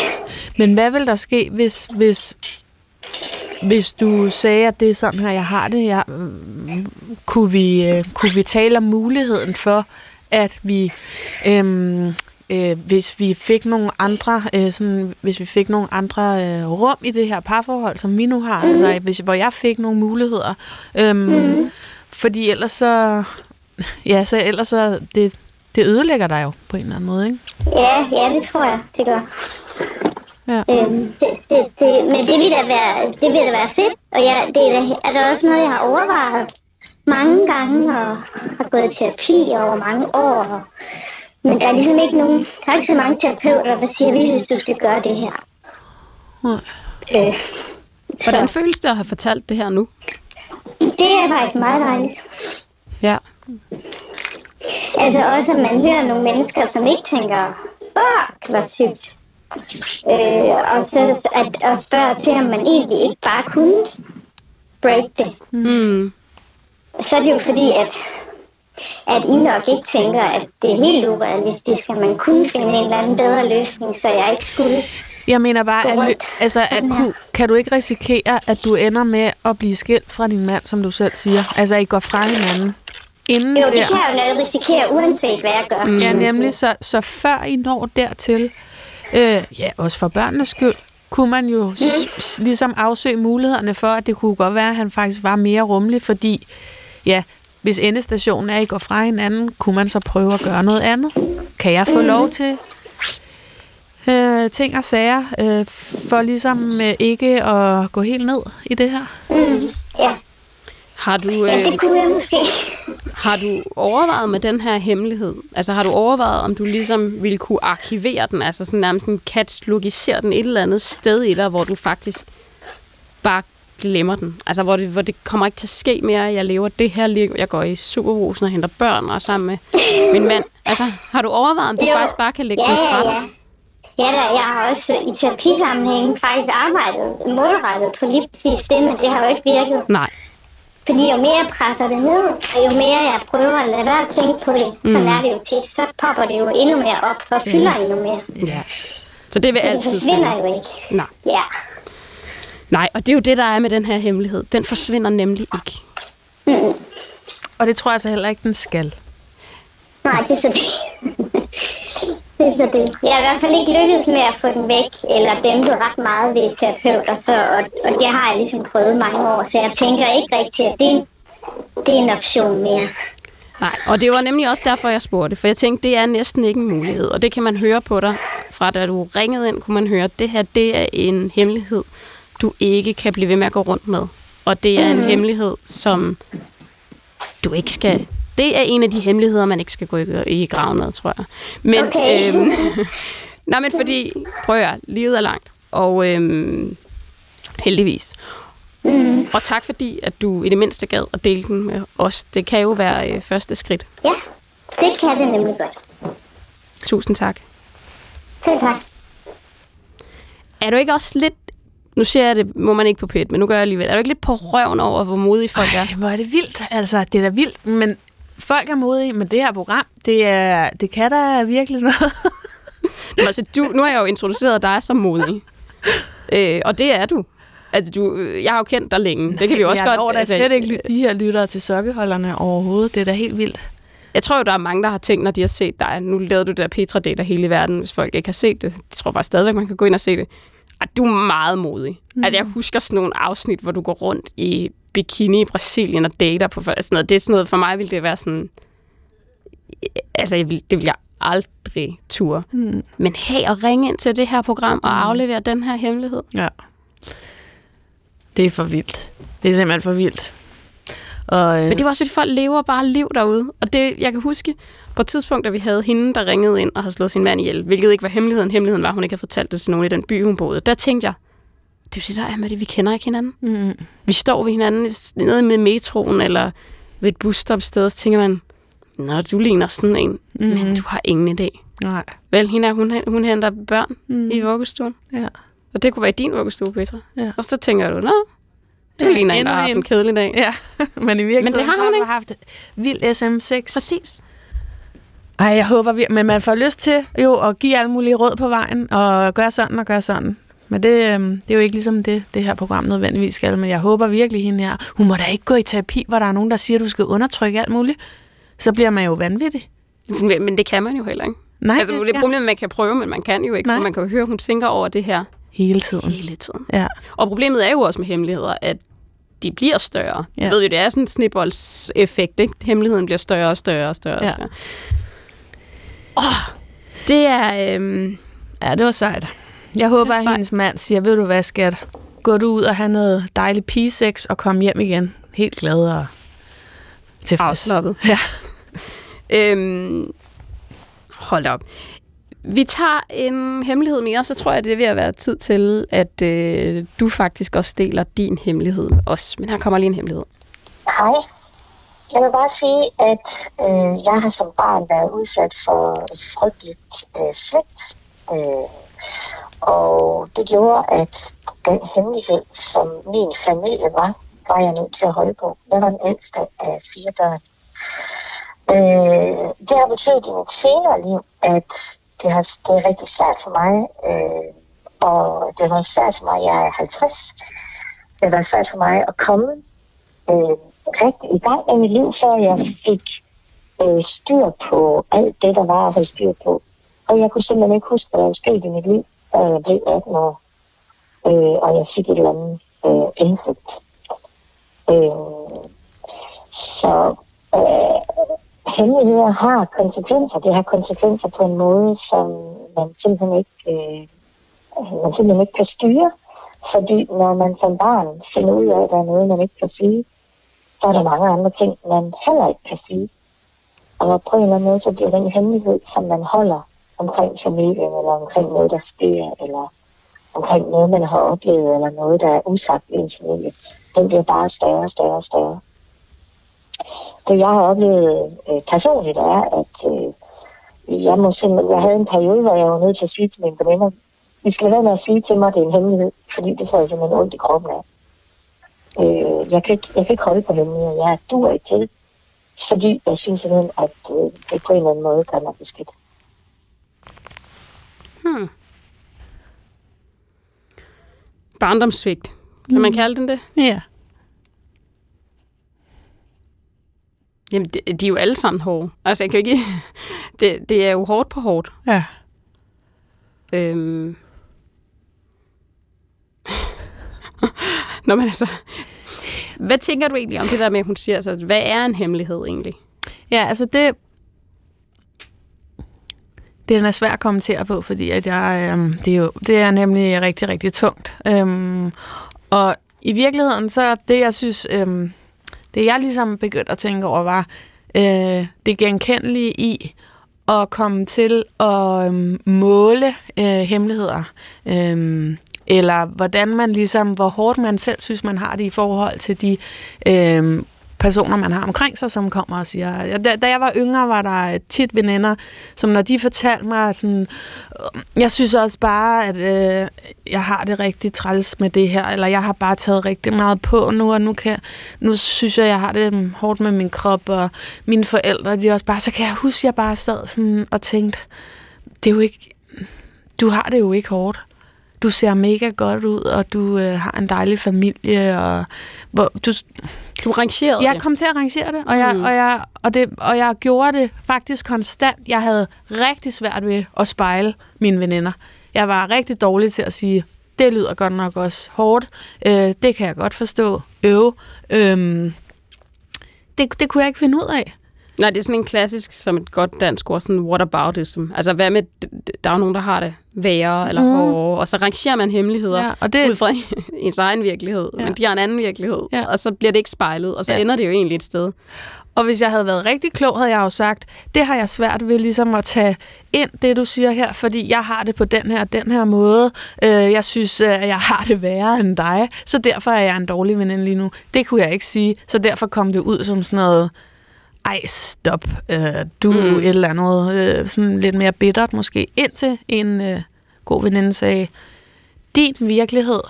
Men hvad vil der ske, hvis, hvis, hvis du sagde, at det er sådan her, jeg har det? Jeg, kunne, vi, øh, kunne vi tale om muligheden for, at vi, øhm, øh, hvis vi fik nogle andre, øh, sådan, hvis vi fik nogle andre øh, rum i det her parforhold, som vi nu har, mm. altså, hvis, hvor jeg fik nogle muligheder, øhm, mm. fordi ellers så, ja, så ellers så, det, det ødelægger dig jo på en eller anden måde, ikke? Ja, ja, det tror jeg, det gør. Ja. Øhm, det, det, det, men det vil da være, det vil da være fedt, og ja, det er, da, er der også noget, jeg har overvejet mange gange, og har gået i terapi over mange år. Og, men der er ligesom ikke nogen, der er ikke så mange terapeuter, der siger, vi synes, du skal gøre det her. Nej. Øh, Hvordan føles det at have fortalt det her nu? det er faktisk meget dejligt. Ja. Altså også, at man hører nogle mennesker, som ikke tænker, fuck, hvor sygt. Øh, og så at, at spørge til, om man egentlig ikke bare kunne break det. Mm. Så er det jo fordi, at, at I nok ikke tænker, at det er helt urealistisk, at man kunne finde en eller anden bedre løsning, så jeg ikke skulle. Jeg mener bare, at, altså, at ku, kan du ikke risikere, at du ender med at blive skilt fra din mand, som du selv siger? Altså, I går fra hinanden. Inden Jo, det der, kan jeg jo risikere, uanset hvad jeg gør. ja, nemlig så, så før I når dertil, øh, ja, også for børnenes skyld, kunne man jo s- s- ligesom afsøge mulighederne for, at det kunne godt være, at han faktisk var mere rummelig, fordi ja, hvis endestationen er, at I går fra hinanden, kunne man så prøve at gøre noget andet? Kan jeg få lov til øh, ting og sager, øh, for ligesom øh, ikke at gå helt ned i det her? Mm. Ja, Har du, ja, øh, det kunne jeg måske. har du overvejet med den her hemmelighed? Altså har du overvejet, om du ligesom ville kunne arkivere den? Altså sådan nærmest en katalogisere den et eller andet sted i dig, hvor du faktisk bare glemmer den. Altså hvor det, hvor det kommer ikke til at ske mere. Jeg lever det her liv. Jeg går i superbrusen og henter børn og sammen med min mand. Altså har du overvejet, om du Jo. faktisk bare kan lægge Ja, den fra ja, dig? ja. Ja, da, jeg har også i terapisammenhæng faktisk arbejdet målrettet på lige præcis det, men det har jo ikke virket. Nej. Fordi jo mere jeg presser det ned, og jo mere jeg prøver at lade være at tænke på det, mm. så er det jo tit, så popper det jo endnu mere op, og fylder endnu mere. Ja. Så det vil Det altid forsvinder finde. jo ikke. Nej. Ja. Nej, og det er jo det, der er med den her hemmelighed. Den forsvinder nemlig ikke. Og det tror jeg altså heller ikke, den skal. Nej, det er så det. det er så det. Jeg har i hvert fald ikke lykkedes med at få den væk, eller dæmpet ret meget ved terapeuter, så, og, og det har jeg ligesom prøvet mange år, så jeg tænker ikke rigtigt, at det, det er en option mere. Nej, og det var nemlig også derfor, jeg spurgte, for jeg tænkte, det er næsten ikke en mulighed, og det kan man høre på dig. Fra da du ringede ind, kunne man høre, at det her, det er en hemmelighed, du ikke kan blive ved med at gå rundt med. Og det er en hemmelighed, som du ikke skal... Det er en af de hemmeligheder, man ikke skal gå i, i graven med, tror jeg. Men, Okay. øhm, nej, men fordi, prøv at livet er langt, og øhm, heldigvis. Mm. Og tak fordi, at du i det mindste gad at dele den med os. Det kan jo være øh, første skridt. Ja, det kan det nemlig godt. Tusind tak. Selv tak. Er du ikke også lidt... Nu siger jeg det, må man ikke på pæt, men nu gør jeg alligevel. Er du ikke lidt på røven over, hvor modige folk er? Ej, hvor er det vildt. Altså, det er da vildt, men folk er modige, men det her program, det, er, det kan da virkelig noget. Men altså, du, nu har jeg jo introduceret dig som modig. Øh, og det er du. Altså, du, øh, jeg har jo kendt dig længe. Det kan vi også jeg godt... når da altså, slet ikke de her lyttere til sokkeholderne overhovedet. Det er da helt vildt. Jeg tror jo, der er mange, der har tænkt, når de har set dig. Nu lavede du der Petra Date hele verden, hvis folk ikke har set det. Jeg tror faktisk stadigvæk, man kan gå ind og se det. Og du er meget modig. Mm. Altså, jeg husker sådan nogle afsnit, hvor du går rundt i bikini i Brasilien og dater på sådan noget. Det er sådan noget, for mig ville det være sådan... Altså, jeg vil, det vil jeg aldrig ture. Mm. Men hey, at ringe ind til det her program og aflevere den her hemmelighed. Ja. Det er for vildt. Det er simpelthen for vildt. Og, øh, Men det var også, at folk lever bare liv derude. Og det, jeg kan huske, på et tidspunkt, da vi havde hende, der ringede ind og havde slået sin mand ihjel, hvilket ikke var hemmeligheden. Hemmeligheden var, at hun ikke havde fortalt det til nogen i den by, hun boede. Der tænkte jeg, det er jo det, der er med det. Vi kender ikke hinanden. mm, Vi står ved hinanden nede med metroen eller ved et busstopsted, så tænker man, Nå, du ligner sådan en, mm. men du har ingen idé. nej. Vel, hende er, hun, hun henter børn mm. i vuggestuen. Ja. Og det kunne være i din vuggestue, Petra. Ja. Og så tænker du, nå, du Ja, ligner en, der har haft en. kedelig dag. Ja, men i virkeligheden Men det har hun ikke. haft vild SM6. Præcis. Ej, jeg håber vi, men man får lyst til jo at give alle mulige råd på vejen, og gøre sådan og gøre sådan. Men det, øhm, det er jo ikke ligesom det, det her program nødvendigvis skal, men jeg håber virkelig hende her. Hun må da ikke gå i terapi, hvor der er nogen, der siger, at du skal undertrykke alt muligt. Så bliver man jo vanvittig. Men, det kan man jo heller ikke. Nej, altså, det er skal- problemet, at man kan prøve, men man kan jo ikke. Nej. For man kan jo høre, at hun tænker over det her Hele tiden. hele tiden. Ja. Og problemet er jo også med hemmeligheder, at de bliver større. Ja. Ja. Ved vi, det er sådan en snibboldseffekt, ikke? Hemmeligheden bliver større og større og større. Ja. Og større. Oh, det er... Øhm, ja, det var sejt. Jeg håber, Det er at hendes mand siger, ved du hvad, skat, gå du ud og have noget dejligt pigesex og kom hjem igen. Helt glad og tilfreds. Afslappet. Ja. øhm, hold op. Vi tager en hemmelighed mere, så tror jeg, det er ved at være tid til, at øh, du faktisk også deler din hemmelighed med os. Men her kommer lige en hemmelighed. Hej. Jeg vil bare sige, at øh, jeg har som barn været udsat for frygteligt øh, svigt. Øh, og det gjorde, at den hemmelighed, som min familie var, var jeg nødt til at holde på. Jeg var den ældste af fire børn. Øh, det har betydet i mit senere liv, at det, har, det er rigtig svært for mig, øh, og det har været svært for mig, jeg er 50. Det har været svært for mig at komme øh, rigtig i gang med mit liv, før jeg fik øh, styr på alt det, der var at holde styr på. Og jeg kunne simpelthen ikke huske, hvad der var sket i mit liv, da jeg blev 18 år. øh, og jeg fik et eller andet øh, indsigt. Øh, så øh, hemmeligheder har konsekvenser. Det har konsekvenser på en måde, som man simpelthen ikke, øh, man simpelthen ikke kan styre. Fordi når man som barn finder ud af, at der er noget, man ikke kan sige, så er der mange andre ting, man heller ikke kan sige. Og på en eller anden måde, så bliver den hemmelighed, som man holder omkring familien, eller omkring noget, der sker, eller omkring noget, man har oplevet, eller noget, der er usagt i ens familie, den bliver bare større og større og større. Det, jeg har oplevet øh, personligt, er, at øh, jeg, må simpelthen, jeg havde en periode, hvor jeg var nødt til at sige til mine veninder, I skal lade være med at sige til mig, at det er en hemmelighed, fordi det får jeg simpelthen ondt i kroppen af. Øh, jeg, kan ikke, jeg kan ikke holde på hemmeligheder. Jeg duer ikke til det. Fordi jeg synes simpelthen, at øh, det på en eller anden måde gør mig beskidt. Hmm. Barndomssvigt. Kan man kalde den det? Ja. Jamen, de, de er jo alle sammen hårde. Altså, jeg kan jo ikke... Det, det er jo hårdt på hårdt. Ja. Øhm. Nå, men altså... Hvad tænker du egentlig om det der med, at hun siger, altså, hvad er en hemmelighed egentlig? Ja, altså det... Den er svær at kommentere på, fordi at jeg, øhm, det, er jo, det er nemlig rigtig, rigtig tungt. Øhm, og i virkeligheden, så det, jeg synes, øhm, det jeg ligesom begyndte at tænke over, var øh, det genkendelige i at komme til at øhm, måle øh, hemmeligheder. Øhm, eller hvordan man ligesom, hvor hårdt man selv synes, man har det i forhold til de øh, personer, man har omkring sig, som kommer og siger... Ja, da, da jeg var yngre, var der tit veninder, som når de fortalte mig, sådan, jeg synes også bare, at øh, jeg har det rigtig træls med det her, eller jeg har bare taget rigtig meget på nu, og nu, kan, nu synes jeg, jeg har det hårdt med min krop, og mine forældre, de også bare... Så kan jeg huske, at jeg bare sad sådan og tænkte, det er jo ikke... Du har det jo ikke hårdt du ser mega godt ud, og du øh, har en dejlig familie, og hvor du... Du rangerede Jeg det. kom til at rangere det, og jeg, Mm. og, jeg, og, det, og jeg gjorde det faktisk konstant. Jeg havde rigtig svært ved at spejle mine veninder. Jeg var rigtig dårlig til at sige, det lyder godt nok også hårdt. Øh, det kan jeg godt forstå. Øve. Øhm, det, det kunne jeg ikke finde ud af. Nej, det er sådan en klassisk, som et godt dansk ord, sådan whataboutism. Altså, hvad med, der er nogen, der har det værre eller Mm. hårdere, og så rangerer man hemmeligheder Ja, og det- ud fra ens egen virkelighed, Ja. men de har en anden virkelighed, Ja. og så bliver det ikke spejlet, og så Ja. ender det jo egentlig et sted. Og hvis jeg havde været rigtig klog, havde jeg jo sagt, det har jeg svært ved ligesom at tage ind, det du siger her, fordi jeg har det på den her den her måde. Øh, jeg synes, øh, at jeg har det værre end dig, så derfor er jeg en dårlig veninde lige nu. Det kunne jeg ikke sige, så derfor kom det ud som sådan noget, ej, stop, øh, du Mm. et eller andet, øh, sådan lidt mere bittert måske, indtil en øh, god veninde sagde, din virkelighed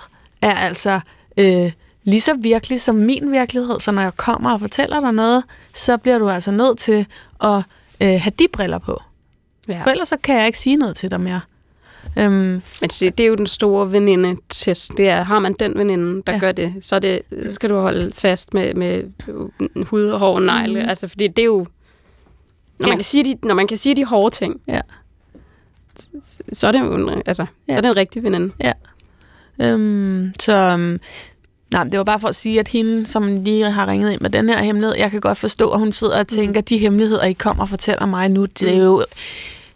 er altså øh, lige så virkelig som min virkelighed, så når jeg kommer og fortæller dig noget, så bliver du altså nødt til at øh, have de briller på. Ja. For ellers så kan jeg ikke sige noget til dig mere. Øhm, Men se, det er jo den store veninde-test. Det er, har man den veninde, der ja. Ja. gør det, så det, skal du holde fast med, med hud, hår og negle. Mm. Altså, fordi det er jo... Når, Ja. man kan sige de, når man kan sige de hårde ting, Ja. så, så er det jo en, altså, ja. Ja. så er det en rigtig veninde. øhm, så øhm, nej, det var bare for at sige, at hende, som lige har ringet ind med den her hemmelighed, jeg kan godt forstå, at hun sidder og tænker, at de hemmeligheder, I kommer og fortæller mig nu, det er jo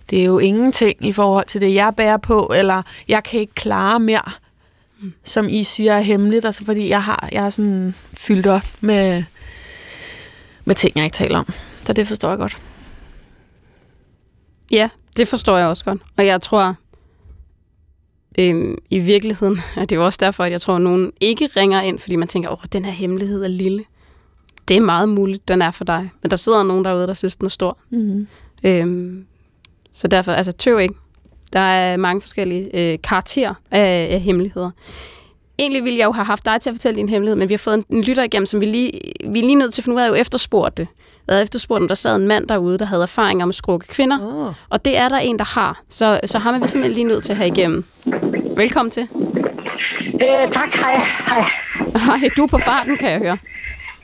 det er jo ingenting i forhold til det, jeg bærer på, eller jeg kan ikke klare mere, mm. som I siger er hemmeligt, altså fordi jeg har, jeg er sådan fyldt op med, med ting, jeg ikke taler om. Så det forstår jeg godt. Ja, det forstår jeg også godt. Og jeg tror, øhm, i virkeligheden, at det er jo også derfor, at jeg tror, at nogen ikke ringer ind, fordi man tænker, åh, den her hemmelighed er lille. Det er meget muligt, den er for dig. Men der sidder nogen derude, der synes, den er stor. Mm. Øhm, så derfor, altså tøv ikke. Der er mange forskellige øh, karakterer af, af hemmeligheder. Egentlig ville jeg jo have haft dig til at fortælle din hemmelighed, men vi har fået en, en lytter igennem, som vi lige, vi er lige nødt til at finde ud af, at jo efterspurgt det. Jeg havde efterspurgt, om der sad en mand derude, der havde erfaringer med skrukke kvinder. Oh. Og det er der en, der har. Så, så ham er vi simpelthen lige nødt til at have igennem. Velkommen til. Øh, tak, hej. hej. Hej, du er på farten, kan jeg høre.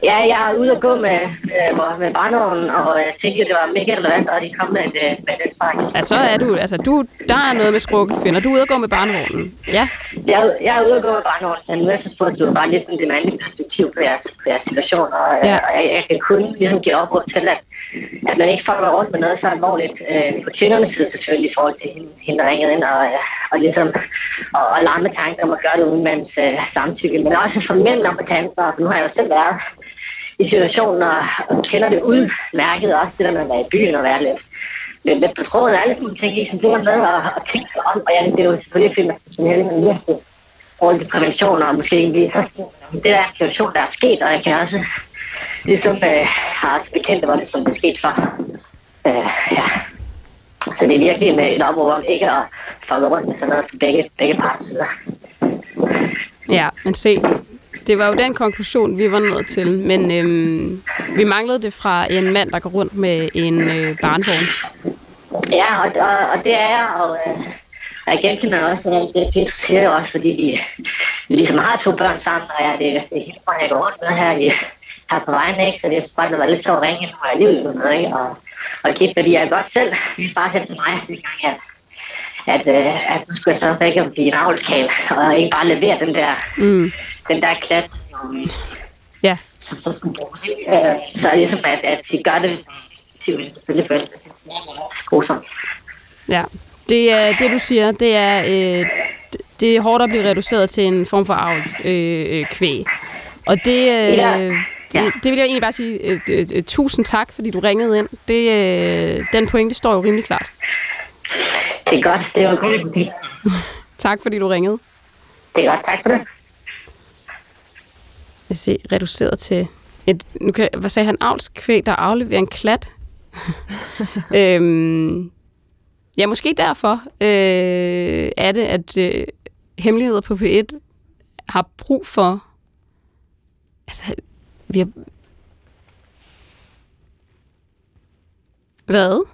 Ja, jeg er ude og gå med, med, med barnevognen, og jeg tænkte, det var mega relevant, og de kom med, et, med den snak. Ja, så er du, altså du, der er noget med skrukke kvinder. Du er ude og gå med barnevognen. Ja. Jeg, er- jeg er ude og gå med barnevognen, men nu efterspurgte du bare lidt sådan det mandlige perspektiv på jeres, på jeres situation, og, Ja. og jeg, jeg, kan kun ligesom give op til, at, at man ikke fucker rundt med noget så alvorligt øh, på kvindernes side selvfølgelig i forhold til hende, hende der ringede ind, og, øh, og ligesom og, og larme tanker om at gøre det uden mands øh, samtykke, men også for mænd om at tage ansvar, for nu har jeg jo selv været i situationen og, og kender det udmærket også, det der med at være i byen og være lidt, lidt, lidt på tråden og alle sådan ting, ligesom det der med at, at tænke sig om, og ja, det er jo selvfølgelig ikke, fordi man skal sådan men virkelig forhold til prævention og måske egentlig det der situation, der er sket, og jeg kan også ligesom øh, har også bekendt, hvor det som det er sket for. Øh, ja. Så det er virkelig en, en opråb om ikke at fucke rundt med sådan noget for begge, begge parter. Ja, men se, det var jo den konklusion, vi var nået til. Men øhm, vi manglede det fra en mand, der går rundt med en øh, barnvogn. Ja, og, og, og det er jeg, og øh, og jeg genkender også, at det Peter siger også, fordi vi, vi ligesom har to børn sammen, og ja, det, det er helt fra, jeg går rundt med her, i, her på vejen, ikke? så det er bare, det var lidt sjovt at ringe, når jeg alligevel med, ikke? og, og kigge, fordi jeg godt selv, min far sagde til mig, det gang, at at, øh, at nu skulle jeg så ikke blive en avlskab, og ikke bare levere den der, Mm. Den der klasse, som, Ja. som så skulle bruges. ikke? Så ligesom, at, at de gør det, det er selvfølgelig først grusomt. Ja, det, er, det du siger, det er, øh, det- det er hårdt at blive reduceret til en form for avls øh, øh, kvæg. Og det, øh, Ja. det, det vil jeg egentlig bare sige øh, tusind tak, fordi du ringede ind. Det, øh, den pointe står jo rimelig klart. Det er godt, det var godt. Det Tak, fordi du ringede. er godt, tak for det. Jeg ser reduceret til et, nu kan, hvad sagde han, avlskvæg, der afleverer en klat. øhm, ja, måske derfor øh, er det, at øh, Hemmeligheder på P1 har brug for, altså, vi har, hvad?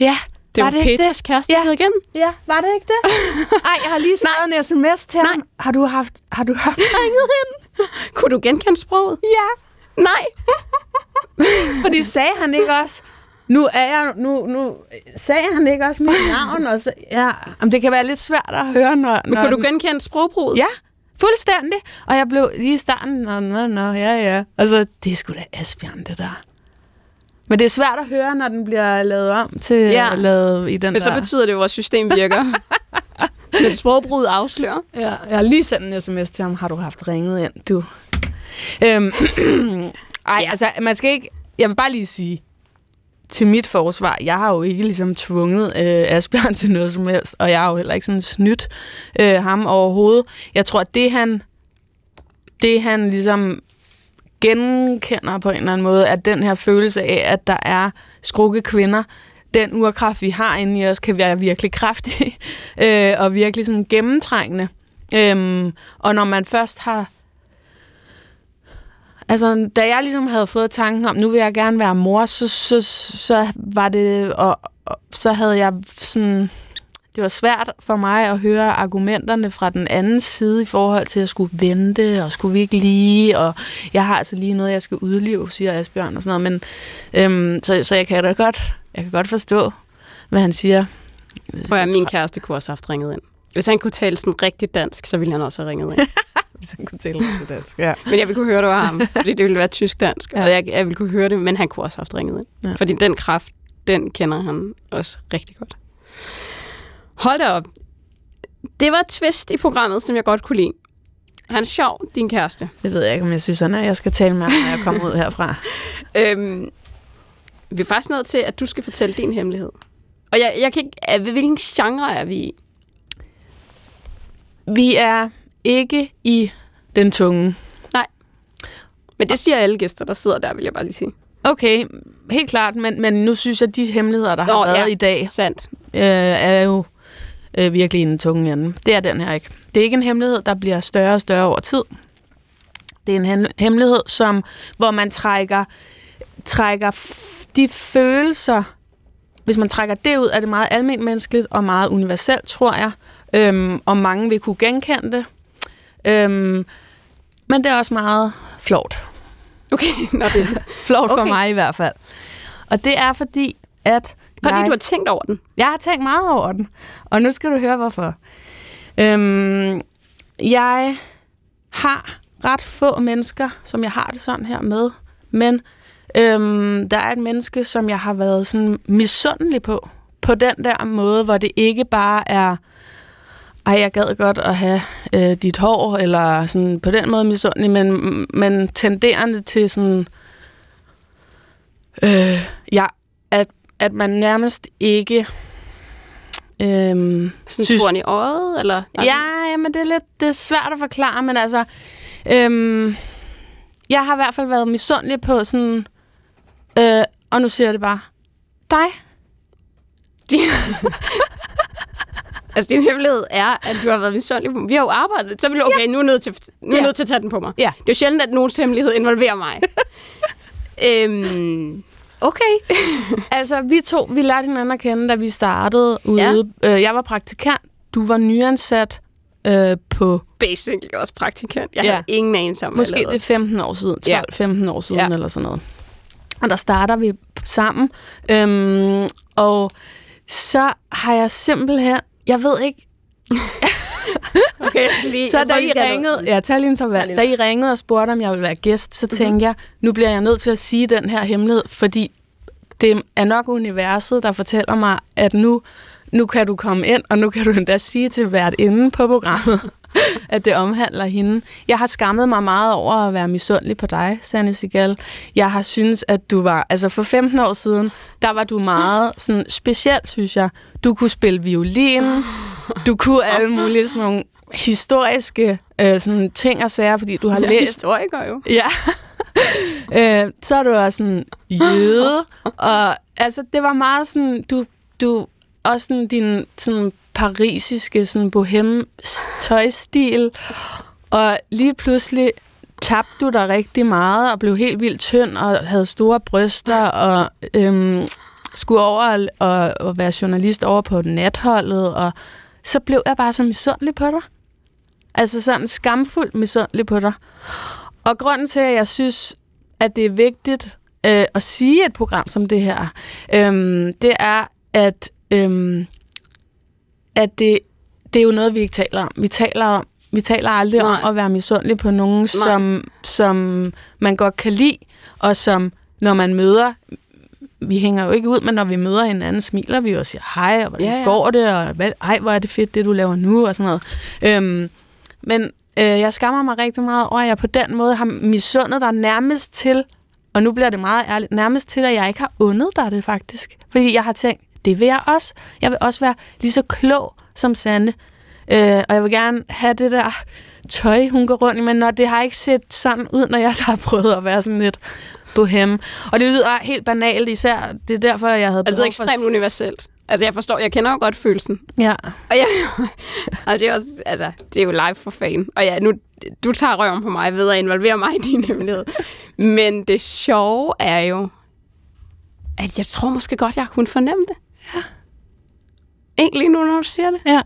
Ja, Det var var, det Peters kæreste, Ja. ja. igen. Ja, var det ikke det? Ej, jeg har lige skrevet en sms til ham. Har du haft, har du haft ringet hende? Kunne du genkende sproget? Ja. Nej. Fordi sagde han ikke også, nu er jeg, nu, nu sagde han ikke også mit navn, og så, ja, Jamen, det kan være lidt svært at høre, når... Men når kunne du den- genkende sprogbruget? Ja, fuldstændig. Og jeg blev lige i starten, nå, nå, nå, ja, ja. Altså, det er sgu da Asbjørn, det der. Men det er svært at høre, når den bliver lavet om til Ja. ja. lavet i den Men så der... betyder det, at vores system virker. Men sprogbruget afslører. Ja, jeg har lige sendt en sms til ham. Har du haft ringet ind, du? Øhm, ej, ja. altså, man skal ikke... Jeg vil bare lige sige, til mit forsvar, jeg har jo ikke ligesom tvunget øh, Asbjørn til noget som helst, og jeg har jo heller ikke sådan snydt øh, ham overhovedet. Jeg tror, at det han, det han ligesom genkender på en eller anden måde, at den her følelse af, at der er skrukke kvinder, den urkraft, vi har inde i os, kan være virkelig kraftig øh, og virkelig sådan gennemtrængende. Øhm, og når man først har... Altså, da jeg ligesom havde fået tanken om, nu vil jeg gerne være mor, så, så, så var det... Og, og så havde jeg sådan... Det var svært for mig at høre argumenterne fra den anden side i forhold til at skulle vente, og skulle vi ikke lige, og jeg har altså lige noget, jeg skal udleve, siger Asbjørn og sådan noget. Men, øhm, så, så jeg kan da godt, jeg kan godt forstå, hvad han siger. Hvor jeg, min kæreste kunne også have haft ringet ind. Hvis han kunne tale sådan rigtig dansk, så ville han også have ringet ind. Hvis han kunne tale til dansk, ja. Men jeg ville kunne høre, det var ham, fordi det ville være tysk-dansk. Ja. Og jeg, jeg ville kunne høre det, men han kunne også have haft ringet ind. Ja. Fordi den kraft, den kender han også rigtig godt. Hold da op. Det var et twist i programmet, som jeg godt kunne lide. Han er sjov, din kæreste. Det ved jeg ikke, om jeg synes, han er. Jeg skal tale med ham, når jeg kommer ud herfra. Øhm, vi er faktisk nødt til, at du skal fortælle din hemmelighed. Og jeg, jeg kan ikke... Hvilken genre er vi i? Vi er ikke i den tunge. Men det siger alle gæster, der sidder der, vil jeg bare lige sige. Okay, helt klart, men, men nu synes jeg, at de hemmeligheder, der har Nå, været ja. i dag, Sandt. øh, er jo øh, virkelig i den tunge ende. Det er den her ikke. Det er ikke en hemmelighed, der bliver større og større over tid. Det er en hem- hemmelighed, som, hvor man trækker, trækker de følelser, hvis man trækker det ud, er det meget almindeligt og meget universelt, tror jeg. Øhm, og mange vil kunne genkende det. Øhm, Men det er også meget flot. Okay, nå det. Flot okay. for Okay. mig i hvert fald. Og det er fordi, at Fordi jeg, du har tænkt over den. jeg har tænkt meget over den. Og nu skal du høre, hvorfor. Øhm, jeg har ret få mennesker, som jeg har det sådan her med. Men øhm, der er et menneske, som jeg har været sådan misundelig på. På den der måde, hvor det ikke bare er ej, jeg gad godt at have øh, dit hår, eller sådan på den måde misundelig, men, men tenderende til sådan, øh, ja, at, at man nærmest ikke øhm, Sådan synes... torn i øjet, eller? Ja, ja, men det er lidt det er svært at forklare, men altså, øhm, jeg har i hvert fald været misundelig på sådan, øh, og nu siger jeg det bare, dig. Altså, din hemmelighed er, at du har været misundelig på mig. Vi har jo arbejdet. Så vil du, okay, nu er nødt til, nu er Ja. nødt til at tage den på mig. Ja. Det er jo sjældent, at nogens hemmelighed involverer mig. øhm, okay. Altså, vi to, vi lærte hinanden at kende, da vi startede ude. Ja. Øh, jeg var praktikant, du var nyansat øh, på Basically også praktikant. Jeg Ja. ja. havde ingen anelse om, måske det er 15 år siden, Ja. 12-15 år siden Ja. eller sådan noget. Og der starter vi sammen. Øhm, og så har jeg simpelthen, jeg ved ikke, Okay, lige, Så da I ringede, ja, tag lige en Tag Da I ringede og spurgte, om jeg ville være gæst, så tænkte jeg, nu bliver jeg nødt til at sige den her hemmelighed, fordi det er nok universet, der fortæller mig, at nu, nu kan du komme ind, og nu kan du endda sige til hvert inde på programmet, at det omhandler hende. Jeg har skammet mig meget over at være misundelig på dig, Sanne Sigal. Jeg har synes at du var, altså for 15 år siden, der var du meget sådan specielt, synes jeg. Du kunne spille violin, du kunne alle mulige sådan nogle historiske øh, sådan ting og sager, fordi du har Jeg læst historiker jo. Ja. øh, så er du også sådan jøde, og altså, det var meget sådan, du, du også sådan din sådan parisiske sådan bohem tøjstil, og lige pludselig tabte du dig rigtig meget og blev helt vildt tynd og havde store bryster og øhm, skulle over og, og, og være journalist over på natholdet, og så blev jeg bare så misundelig på dig. Altså sådan skamfuldt misundelig på dig. Og grunden til, at jeg synes, at det er vigtigt øh, at sige et program som det her, øhm, det er, at, øhm, at det, det er jo noget, vi ikke taler om. Vi taler om vi taler aldrig Nej. Nej. om at være misundelig på nogen, som, som man godt kan lide, og som, når man møder, vi hænger jo ikke ud, men når vi møder hinanden, smiler vi og siger hej, og hvordan Ja, ja, går det, og hvad, ej, hvor er det fedt, det du laver nu, og sådan noget. Øhm, men øh, jeg skammer mig rigtig meget over, at jeg på den måde har misundet dig nærmest til, og nu bliver det meget ærligt, nærmest til, at jeg ikke har undet dig det faktisk. Fordi jeg har tænkt, det vil jeg også. Jeg vil også være lige så klog som Sande. Øh, og jeg vil gerne have det der tøj, hun går rundt i, men når det har ikke set sådan ud, når jeg så har prøvet at være sådan lidt bohem. Og det lyder helt banalt, især det er derfor, jeg havde Altså, det er ekstremt universelt. Altså, jeg forstår, jeg kender jo godt følelsen. Ja. Og jeg, og det er også, altså, det er jo live for fan. Og ja, nu, du tager røven på mig ved at involvere mig i din hemmelighed. Men det sjove er jo, at jeg tror måske godt, jeg kunne fornemme det. Ja. Egentlig nu, når du siger det. Ja.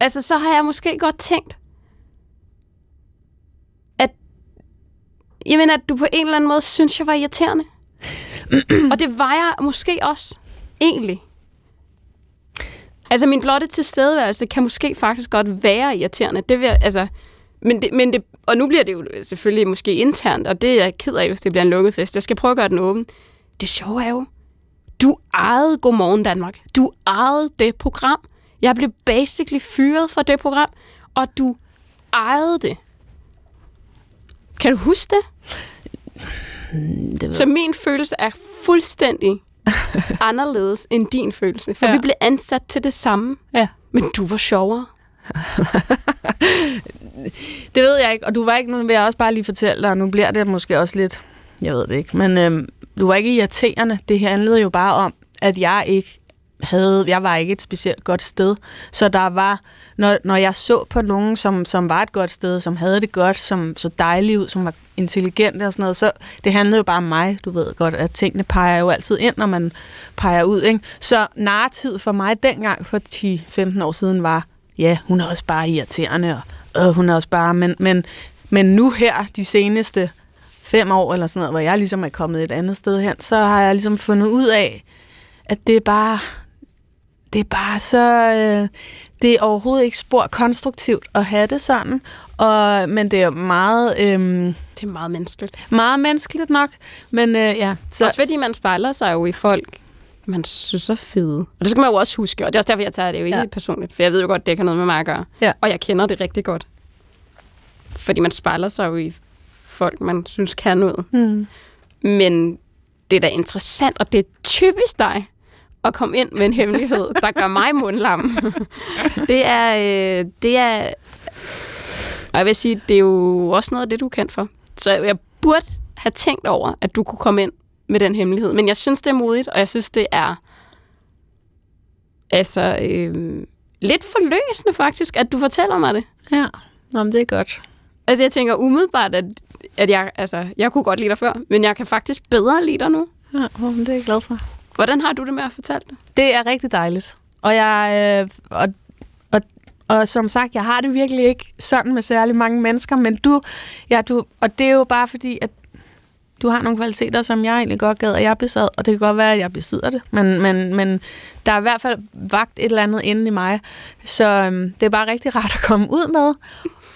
Altså, så har jeg måske godt tænkt, jamen, at du på en eller anden måde synes, jeg var irriterende. og det var jeg måske også, egentlig. Altså, min blotte tilstedeværelse kan måske faktisk godt være irriterende. Det vil jeg, altså, men det, men det, og nu bliver det jo selvfølgelig måske internt, og det er jeg ked af, hvis det bliver en lukket fest. Jeg skal prøve at gøre den åben. Det sjove er jo, du ejede Godmorgen Danmark. Du ejede det program. Jeg blev basically fyret fra det program, og du ejede det. Kan du huske det? Det Så min følelse er fuldstændig anderledes end din følelse. For Ja. vi blev ansat til det samme. Ja. Men du var sjovere. Det ved jeg ikke, og du var ikke, nu vil jeg også bare lige fortælle dig, og nu bliver det måske også lidt, jeg ved det ikke, men øhm, du var ikke irriterende. Det handlede jo bare om, at jeg ikke havde, jeg var ikke et specielt godt sted. Så der var, når, når jeg så på nogen, som, som var et godt sted, som havde det godt, som så dejligt ud, som var intelligente og sådan noget, så det handlede jo bare om mig. Du ved godt, at tingene peger jo altid ind, når man peger ud. Ikke? Så narrativet for mig dengang for 10-15 år siden var, ja, hun er også bare irriterende, og øh, hun er også bare, men, men men nu her, de seneste fem år eller sådan noget, hvor jeg ligesom er kommet et andet sted hen, så har jeg ligesom fundet ud af, at det er bare, det er bare så, øh, det er overhovedet ikke spor konstruktivt at have det sådan, og, men det er meget... Øh, Det er meget menneskeligt. meget menneskeligt nok, men øh, ja. Så, også fordi man spejler sig jo i folk, man synes er fede. Og det skal man jo også huske, og det er også derfor, jeg tager det jo ikke Ja. ja. personligt. For jeg ved jo godt, det ikke har noget med mig at gøre. Ja. Og jeg kender det rigtig godt. Fordi man spejler sig jo i folk, man synes kan noget. Mm. Men det er da interessant, og det er typisk dig at komme ind med en hemmelighed, der gør mig mundlam. det er, øh, det er, og jeg vil sige, det er jo også noget af det, du er kendt for. Så jeg burde have tænkt over, at du kunne komme ind med den hemmelighed. Men jeg synes, det er modigt, og jeg synes, det er altså øh, lidt forløsende faktisk, at du fortæller mig det. Ja, Nå, men det er godt. Altså, jeg tænker umiddelbart, at, at jeg, altså, jeg kunne godt lide dig før, men jeg kan faktisk bedre lide dig nu. Ja, men det er jeg glad for. Hvordan har du det med at fortælle det? Det er rigtig dejligt. Og jeg... Øh, og, og, og som sagt, jeg har det virkelig ikke sådan med særlig mange mennesker, men du, ja, du, og det er jo bare fordi, at du har nogle kvaliteter, som jeg egentlig godt gad, at jeg besad, og det kan godt være, at jeg besidder det, men, men, men der er i hvert fald vagt et eller andet inde i mig, så øhm, det er bare rigtig rart at komme ud med,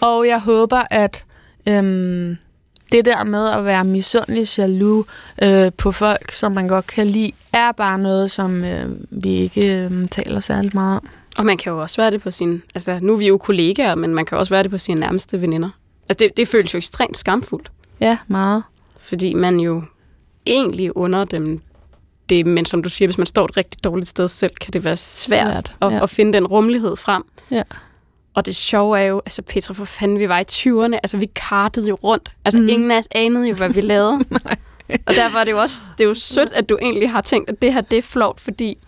og jeg håber, at øhm, det der med at være misundelig jaloux øh, på folk, som man godt kan lide, er bare noget, som øh, vi ikke øh, taler særlig meget om. Og man kan jo også være det på sin... Altså, nu er vi jo kollegaer, men man kan også være det på sine nærmeste veninder. Altså, det, det føles jo ekstremt skamfuldt, Ja, meget. fordi man jo egentlig under dem det, men som du siger, hvis man står et rigtig dårligt sted selv, kan det være svært, Svært, at, ja. at finde den rummelighed frem. Ja. Og det sjove er jo, altså Petra, for fanden, vi var i 20'erne, altså vi kartede jo rundt. Altså mm. ingen af os anede jo, hvad vi lavede. og derfor er det jo også, det er jo sødt, at du egentlig har tænkt, at det her, det er flot, fordi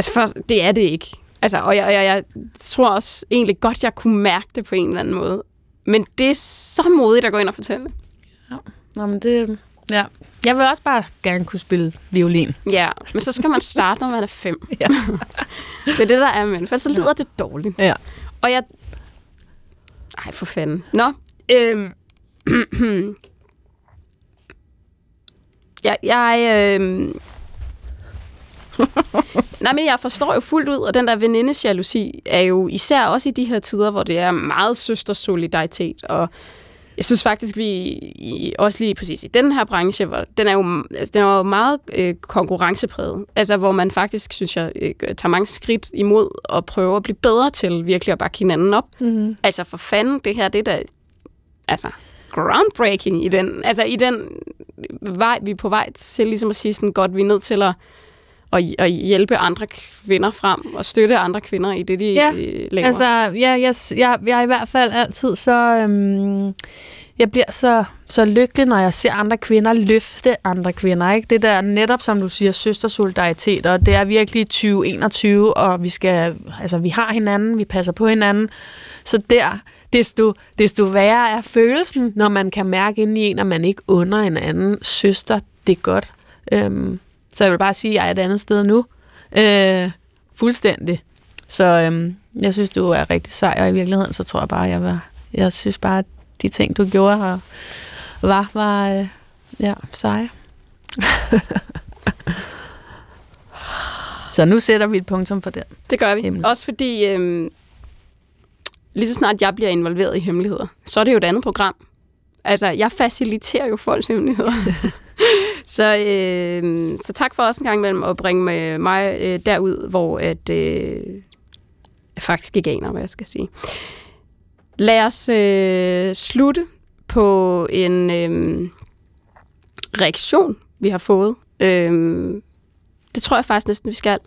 Altså, først, det er det ikke. Altså, og jeg, jeg, jeg tror også egentlig godt, jeg kunne mærke det på en eller anden måde. Men det er så modigt at gå ind og fortælle det. Nå, men det... Ja. Jeg vil også bare gerne kunne spille violin. Ja, men så skal man starte, når man er fem. Ja. det er det, der er med For så lyder det dårligt. Ja. Og jeg... Ej, for fanden. Nå, øhm... jeg, jeg, øhm... Nej, men jeg forstår jo fuldt ud, og den der venindesjalousi er jo især også i de her tider, hvor det er meget søstersolidaritet, og jeg synes faktisk, vi i, også lige præcis i den her branche, hvor den er jo, altså, den er jo meget øh, konkurrencepræget. Altså, hvor man faktisk, synes jeg, øh, tager mange skridt imod og prøver at blive bedre til virkelig at bakke hinanden op. Mm. Altså, for fanden, det her, det er da, altså, groundbreaking i den, altså, i den vej, vi er på vej til ligesom at sige sådan, godt, vi er nødt til at, at, at hjælpe andre kvinder frem og støtte andre kvinder i det, de Ja, øh, laver. Altså, ja, jeg, jeg, jeg er i hvert fald altid så... Øhm, jeg bliver så, så lykkelig, når jeg ser andre kvinder løfte andre kvinder. Ikke? Det der netop, som du siger, søstersolidaritet, og det er virkelig 2021, og vi skal, altså, vi har hinanden, vi passer på hinanden. Så der, desto, desto værre er følelsen, når man kan mærke ind i en, at man ikke under en anden søster. Det er godt. Øhm, så jeg vil bare sige, at jeg er et andet sted nu. Øh, fuldstændig. Så øhm, jeg synes, du er rigtig sej, og i virkeligheden, så tror jeg bare, jeg var... Jeg synes bare, at de ting, du gjorde her, var, var øh, ja, seje. så nu sætter vi et punktum for det. Det gør vi. Hemmeligt. Også fordi, øhm, lige så snart jeg bliver involveret i hemmeligheder, så er det jo et andet program. Altså, jeg faciliterer jo folks hemmeligheder. så, øh, så tak for også en gang imellem at bringe mig, mig øh, derud, hvor at, øh, jeg faktisk ikke aner, hvad jeg skal sige. Lad os øh, slutte på en øh, reaktion, vi har fået. Øh, det tror jeg faktisk næsten, vi skal.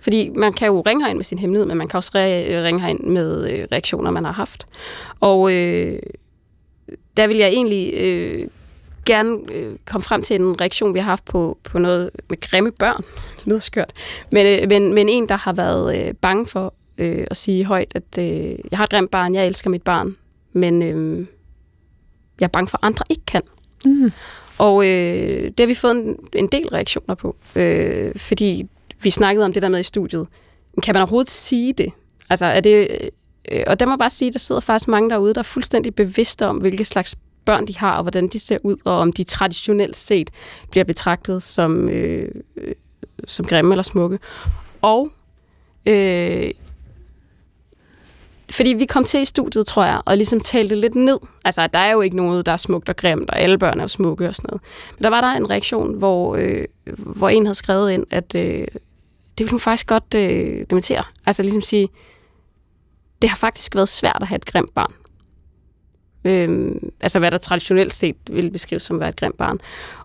Fordi man kan jo ringe herind med sin hemmelighed, men man kan også re- øh, ringe herind med øh, reaktioner, man har haft. Og øh, der vil jeg egentlig øh, gerne øh, komme frem til en reaktion, vi har haft på, på noget med grimme børn. Det lyder skørt. Men, øh, men, men en, der har været øh, bange for øh, at sige højt, at øh, jeg har et grimt barn, jeg elsker mit barn, men øh, jeg er bange for, at andre ikke kan. Mm. Og øh, det har vi fået en, en del reaktioner på, øh, fordi vi snakkede om det der med i studiet. Kan man overhovedet sige det? Altså, er det, øh, og der må bare sige, der sidder faktisk mange derude, der er fuldstændig bevidste om, hvilke slags børn de har, og hvordan de ser ud, og om de traditionelt set bliver betragtet som, øh, øh, som grimme eller smukke. Og øh, fordi vi kom til i studiet, tror jeg, og ligesom talte lidt ned. Altså, der er jo ikke noget, der er smukt og grimt, og alle børn er jo smukke og sådan noget. Men der var der en reaktion, hvor, øh, hvor en havde skrevet ind, at øh, det ville hun faktisk godt øh, dementere. Altså ligesom sige, det har faktisk været svært at have et grimt barn. Øh, altså hvad der traditionelt set ville beskrives som at være et grimt barn.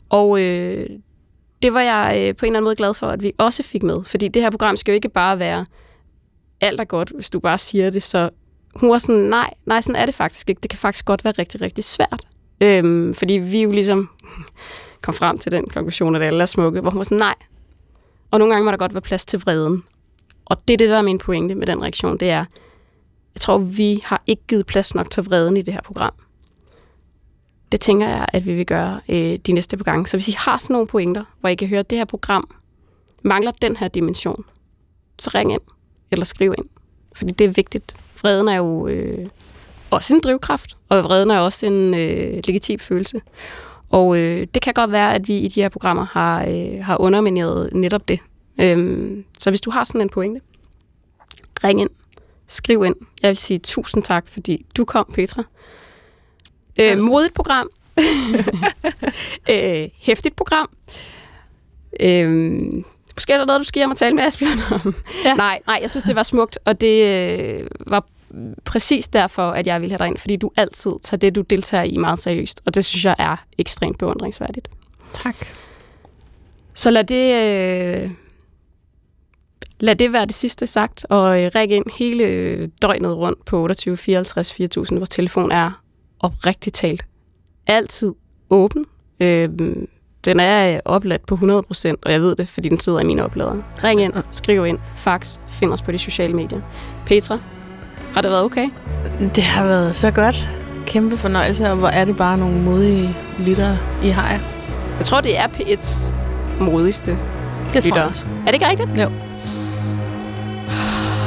Og øh, det var jeg øh, på en eller anden måde glad for, at vi også fik med. Fordi det her program skal jo ikke bare være alt er godt, hvis du bare siger det. Så hun var sådan, nej, nej, sådan er det faktisk ikke. Det kan faktisk godt være rigtig, rigtig svært. Øhm, fordi vi jo ligesom kom frem til den konklusion, at alle er smukke, hvor hun var sådan, nej. Og nogle gange må der godt være plads til vreden. Og det er det, der er min pointe med den reaktion, det er, jeg tror, vi har ikke givet plads nok til vreden i det her program. Det tænker jeg, at vi vil gøre øh, de næste par gange. Så hvis I har sådan nogle pointer, hvor I kan høre, at det her program mangler den her dimension, så ring ind eller skriv ind. Fordi det er vigtigt. Vreden er jo øh, også en drivkraft, og vreden er også en øh, legitim følelse. Og øh, det kan godt være, at vi i de her programmer har, øh, har undermineret netop det. Øhm, så hvis du har sådan en pointe, ring ind, skriv ind. Jeg vil sige tusind tak, fordi du kom, Petra. Øh, modigt program. øh, hæftigt program. Øh, Måske er der noget, du skal hjem og tale med Asbjørn om. Ja. nej, nej, jeg synes, det var smukt, og det øh, var præcis derfor, at jeg ville have dig ind, fordi du altid tager det, du deltager i, meget seriøst, og det synes jeg er ekstremt beundringsværdigt. Tak. Så lad det, øh, lad det være det sidste sagt, og øh, ræk ind hele døgnet rundt på 28 54 4000. Vores telefon er oprigtigt talt altid åben. Øh, den er opladt på 100%, og jeg ved det, fordi den sidder i mine oplader. Ring ind, skriv ind, fax, find os på de sociale medier. Petra, har det været okay? Det har været så godt. Kæmpe fornøjelse, og hvor er det bare nogle modige lyttere, I har jer. Jeg tror, det er P1's modigste det lyttere. Er det ikke rigtigt? Jo.